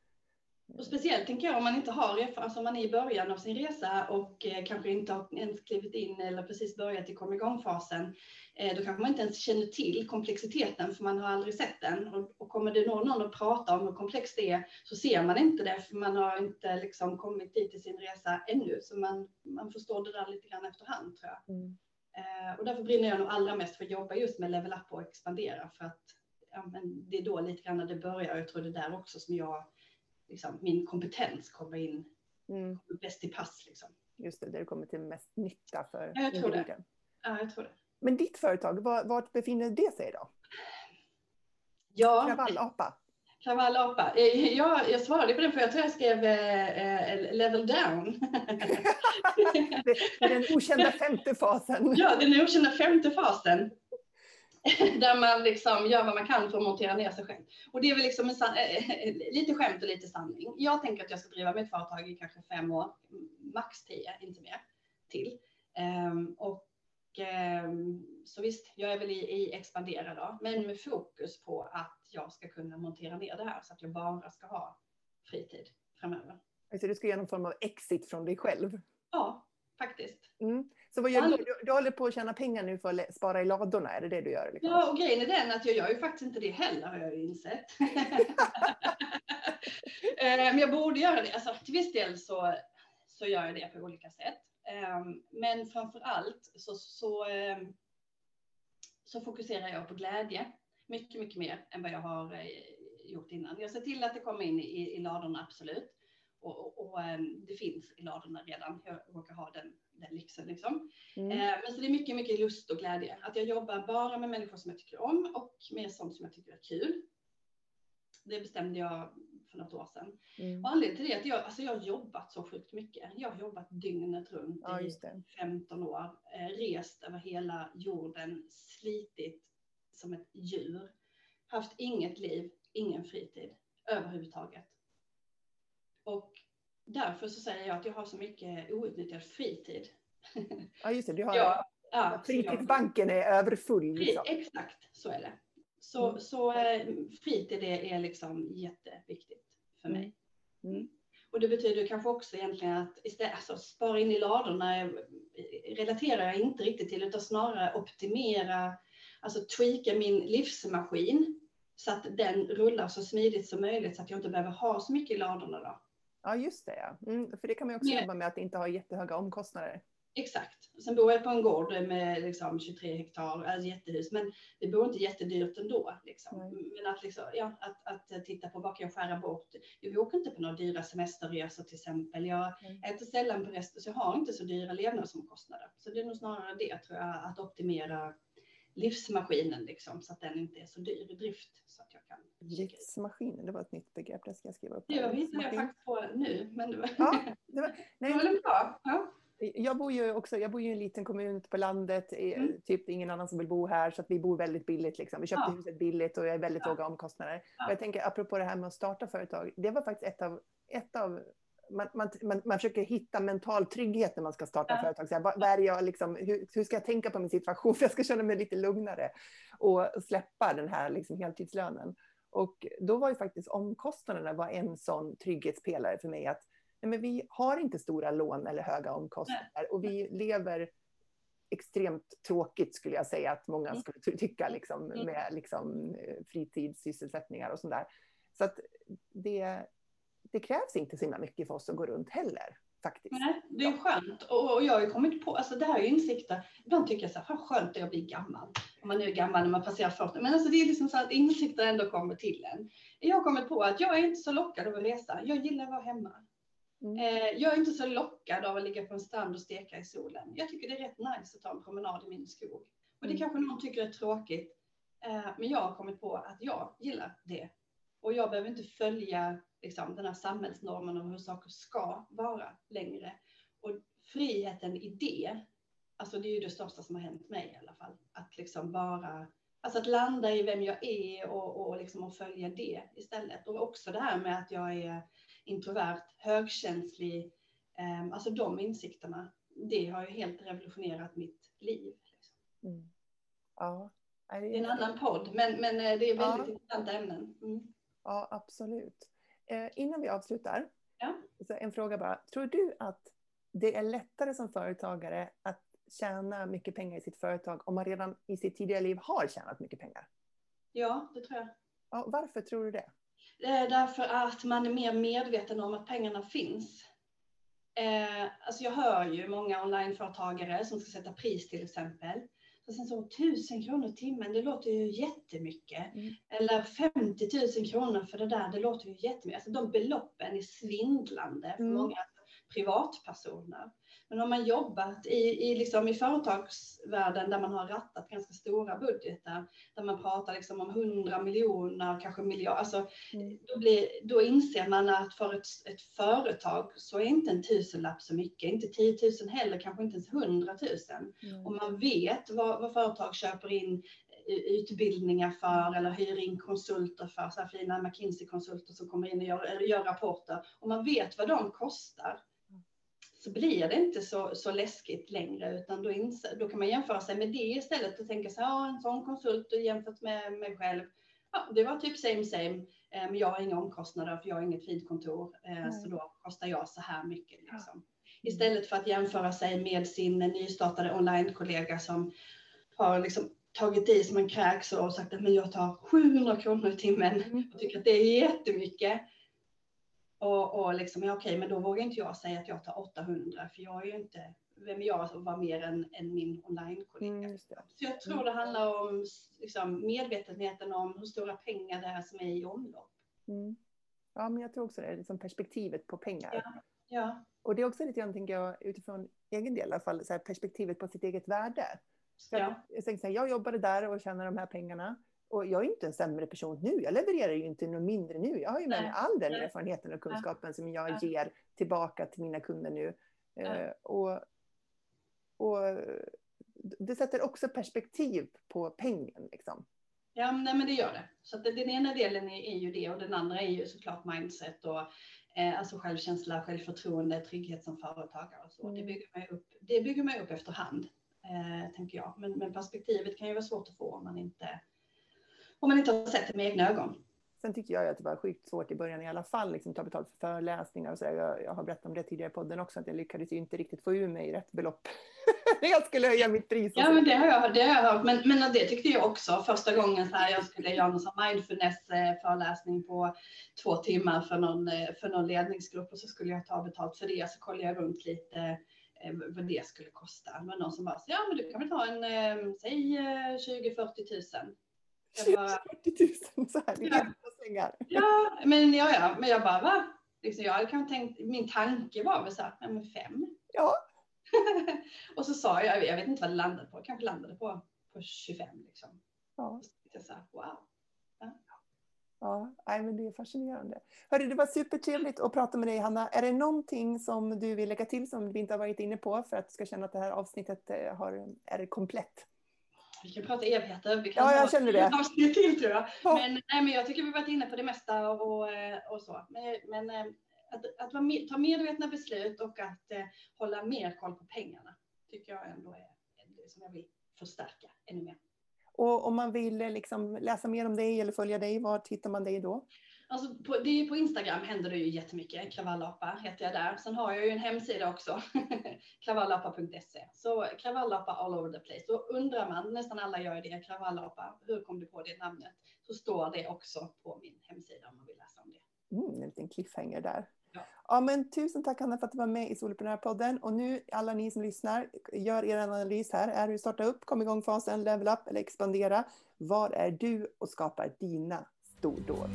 Och speciellt tänker jag om man inte har alltså om man är i början av sin resa och eh, kanske inte har ens klivit in eller precis börjat i kom igång-fasen. Eh, då kanske man inte ens känner till komplexiteten för man har aldrig sett den. Och, och kommer det någon, någon att prata om hur komplext det är så ser man inte det för man har inte liksom kommit dit i sin resa ännu. Så man, man förstår det där lite grann efterhand tror jag. Mm. Eh, och därför brinner jag nog allra mest för att jobba just med level up och expandera för att ja, men det är då lite grann när det börjar. Jag tror det är där också som jag liksom, min kompetens kommer in mm. kommer bäst till pass. Liksom. Just det, där det kommer till mest nytta för ja, jag tror individen. Det. Ja, jag tror det. Men ditt företag, var, vart befinner det sig då? Ja. Kravallapa? Kravallapa. Eh, ja, jag svarade på den för jag tror jag skrev eh, level down. den okända femte fasen. Ja, den okända femte fasen. där man liksom gör vad man kan för att montera ner sig själv. Och det är väl liksom eh, lite skämt och lite sanning. Jag tänker att jag ska driva mitt företag i kanske fem år, max tio, inte mer, till. Um, och um, så visst, jag är väl i, i expandera då, men med fokus på att jag ska kunna montera ner det här så att jag bara ska ha fritid framöver. Alltså du ska göra någon form av exit från dig själv? Ja, faktiskt. Mm. Så vad gör du? du? Du håller på att tjäna pengar nu för att spara i ladorna, är det det du gör? Liksom? Ja, och grejen är den att jag gör ju faktiskt inte det heller har jag ju insett. Eh, men jag borde göra det. Alltså, till viss del så, så gör jag det på olika sätt. Ehm, men framför allt så, så, ehm, så fokuserar jag på glädje mycket, mycket mer än vad jag har eh, gjort innan. Jag ser till att det kommer in i, i ladorna, absolut. Och, och, och ehm, det finns i ladorna redan. Jag råkar ha den den lyxen. Liksom. Mm. Eh, men så det är mycket, mycket lust och glädje. Att jag jobbar bara med människor som jag tycker om och med sånt som jag tycker är kul. Det bestämde jag för något år sedan. Mm. Och anledningen till det är att jag, alltså jag har jobbat så sjukt mycket. Jag har jobbat dygnet runt ja, i 15 år. Eh, rest över hela jorden, slitit som ett djur. Haft inget liv, ingen fritid överhuvudtaget. Och därför så säger jag att jag har så mycket outnyttjad fritid. Ja, just det. Du har, ja, ja, fritidsbanken är överfull. Liksom. Exakt, så är det. Så, mm. så eh, fritid är, liksom jätteviktigt för mig. Mm. mm. Och det betyder kanske också egentligen att istället, alltså, spara in i ladorna relaterar jag inte riktigt till utan snarare optimera, alltså tweaka min livsmaskin så att den rullar så smidigt som möjligt så att jag inte behöver ha så mycket i ladorna då. Ja, just det. Ja. Mm, för det kan man också jobba med, att inte ha jättehöga omkostnader. Exakt. Sen bor jag på en gård med liksom 23 hektar, alltså jättehus, men det bor inte jättedyrt ändå. Liksom. Men att, liksom, ja, att, att titta på vad kan jag skära bort? Jag åker inte på några dyra semesterresor till exempel. Jag mm. äter sällan på restaurang, så jag har inte så dyra levnadsomkostnader. Så det är nog snarare det, tror jag, att optimera livsmaskinen liksom, så att den inte är så dyr i drift. Så att jag kan livsmaskinen, det var ett nytt begrepp, det ska jag skriva upp. Det hittade jag faktiskt på nu. Men det var, ja, det var, nej, det var bra. Ja. Jag bor ju också, jag bor ju i en liten kommun på landet, mm. typ ingen annan som vill bo här, så att vi bor väldigt billigt. Liksom. Vi köpte ja. huset billigt och jag är väldigt ja. låga omkostnader. Och jag tänker, apropå det här med att starta företag, det var faktiskt ett av, ett av man, man, man, man försöker hitta mental trygghet när man ska starta ja. företag. Så här, vad, vad jag liksom, hur, hur, ska jag tänka på min situation för jag ska känna mig lite lugnare och släppa den här liksom, heltidslönen? Och då var ju faktiskt omkostnaderna var en sån trygghetspelare för mig. att nej, men Vi har inte stora lån eller höga omkostnader och vi lever extremt tråkigt skulle jag säga att många mm. skulle tycka liksom, mm. med liksom, eh, fritidssysselsättningar och sånt där. Så att det, det krävs inte så himla mycket för oss att gå runt heller. Faktiskt. Nej, det är skönt. Och jag har ju kommit på, alltså det här är insikter. Ibland tycker jag så här, vad skönt det är att bli gammal. Om man nu är gammal när man passerar 40. Men alltså det är liksom så att insikter ändå kommer till en. Jag har kommit på att jag är inte så lockad av att resa. Jag gillar att vara hemma. Mm. Eh, jag är inte så lockad av att ligga på en strand och steka i solen. Jag tycker det är rätt nice att ta en promenad i min skog. Och det mm. kanske någon tycker är tråkigt. Eh, men jag har kommit på att jag gillar det och Och jag behöver inte följa liksom, den här samhällsnormen om hur saker ska vara längre. Och friheten i det, alltså det är ju det största som har hänt mig i alla fall. Att liksom bara, alltså att landa i vem jag är och, och liksom att följa det istället. Och också det här med att jag är introvert, högkänslig, eh, alltså de insikterna. Det har ju helt revolutionerat mitt liv. Liksom. Mm. Ja. Det är en annan podd, men, men eh, det är väldigt ja. intressanta ämnen. Mm. Ja, absolut. Eh, innan vi avslutar, ja. så en fråga bara. Tror du att det är lättare som företagare att tjäna mycket pengar i sitt företag om man redan i sitt tidigare liv har tjänat mycket pengar? Ja, det tror jag. Ja, varför tror du det? Därför att man är mer medveten om att pengarna finns. Eh, alltså jag hör ju många onlineföretagare som ska sätta pris till exempel. Och sen så tusen kronor timmen, det låter ju jättemycket. Mm. Eller 50 000 kronor för det där, det låter ju jättemycket. Alltså de beloppen är svindlande för mm. många privatpersoner. Men om man jobbat i, i, liksom i företagsvärlden där man har rattat ganska stora budgetar, där man pratar liksom om hundra miljoner, kanske miljarder, alltså, mm. då, blir, då inser man att för ett, ett företag så är inte en tusenlapp så mycket, inte tiotusen heller, kanske inte ens hundratusen. Mm. Och man vet vad, vad företag köper in utbildningar för eller hyr in konsulter för, så här fina McKinsey-konsulter som kommer in och gör, gör rapporter. Och man vet vad de kostar så blir det inte så, så läskigt längre utan då, inser, då kan man jämföra sig med det istället och tänka sig, ja en sån konsult jämfört med mig själv, ja det var typ same same, men jag har inga omkostnader för jag har inget fint kontor, eh, så då kostar jag så här mycket. Liksom. Istället för att jämföra sig med sin nystartade online-kollega som har liksom tagit i som en kräks och sagt att men jag tar 700 kronor i timmen mm. och tycker att det är jättemycket. Och, och liksom, ja, okej, men då vågar inte jag säga att jag tar 800 för jag är ju inte, vem är jag att vara mer än, än min online-kollega? Mm, så jag tror det handlar om liksom, medvetenheten om hur stora pengar det är som är i omlopp. Mm. Ja, men jag tror också det, är liksom perspektivet på pengar. Ja. ja. Och det är också lite grann, tänker jag, utifrån egen del i alla fall, så här, perspektivet på sitt eget värde. Ja. Jag, jag, här, jag jobbade där och tjänade de här pengarna. Och jag är inte en sämre person nu. Jag levererar ju inte något mindre nu. Jag har ju med mig all den erfarenheten och kunskapen som jag ger tillbaka till mina kunder nu. Eh, och, och det sätter också perspektiv på pengen. Liksom. Ja, nej, men det gör det. Så att den ena delen är, är, ju det och den andra är ju såklart mindset och eh, alltså självkänsla, självförtroende, trygghet som företagare och så. Mm. Det, bygger man upp, det bygger man upp efterhand, eh, tänker jag. Men, men perspektivet kan ju vara svårt att få om man inte om man inte har sett det med egna ögon. Sen tycker jag att det var sjukt svårt i början i alla fall, liksom ta betalt för föreläsningar och så jag, jag, har berättat om det tidigare i podden också, att jag lyckades ju inte riktigt få ur mig rätt belopp när jag skulle höja mitt pris. Ja, men det har jag, det har jag hört, men, men det tyckte jag också första gången så här, jag skulle göra någon mindfulness-föreläsning på två timmar för någon, för någon ledningsgrupp och så skulle jag ta betalt för det, så kollade jag runt lite eh, vad det skulle kosta. Var någon som bara, ja men du kan väl ta en, eh, säg 20-40 eh, tusen 40 000 så här ja. sängar. Ja, men, ja, ja, men jag bara, va? Liksom, jag kanske tänkt, min tanke var väl så här, men fem. Ja. och så sa jag, jag vet inte vad det landade på, kanske landade på, på 25 liksom. Ja. jag sa, wow. Ja. Ja, nej, men det är fascinerande. Hörru, det var supertrevligt att prata med dig, Hanna. Är det någonting som du vill lägga till som vi inte har varit inne på för att du ska känna att det här avsnittet eh, har, är komplett? Vi kan prata evigheter. Vi kan ja, jag känner det. avsnitt till tror jag. Ja. Men, nej, men jag tycker vi varit inne på det mesta och, eh, och så. Men, men eh, att, att ta medvetna beslut och att eh, hålla mer koll på pengarna tycker jag ändå är det som jag vill förstärka ännu mer. Och om man vill liksom läsa mer om dig eller följa dig, var hittar man dig då? Alltså på, det är på Instagram händer det ju jättemycket. Kravallapa heter jag där. Sen har jag ju en hemsida också. kravallapa.se. Så kravallapa all over the place. Då undrar man, nästan alla gör det, kravallapa, hur kom du på det namnet? Så står det också på min hemsida om man vill läsa om det. Mm, en liten cliffhanger där. Ja. ja. men tusen tack Hanna för att du var med i Soloprenörpodden. Och nu alla ni som lyssnar, gör er analys här. Är du starta upp, kom igång-fasen, level up eller expandera? Var är du och skapar dina stordåd?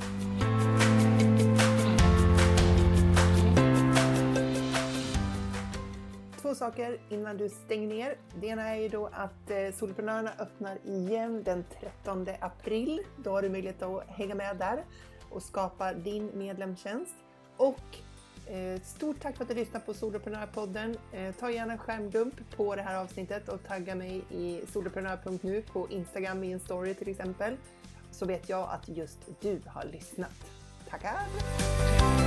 Två saker innan du stänger ner. Det ena är ju då att eh, öppnar igen den 13 april. Då har du möjlighet att hänga med där. och skapa din medlemstjänst. Och eh, stort tack för att du lyssnar på Soloprenörpodden. Eh, ta gärna en skärmdump på det här avsnittet och tagga mig i soloprenör.nu på Instagram i en story till exempel. Så vet jag att just du har lyssnat. Tackar!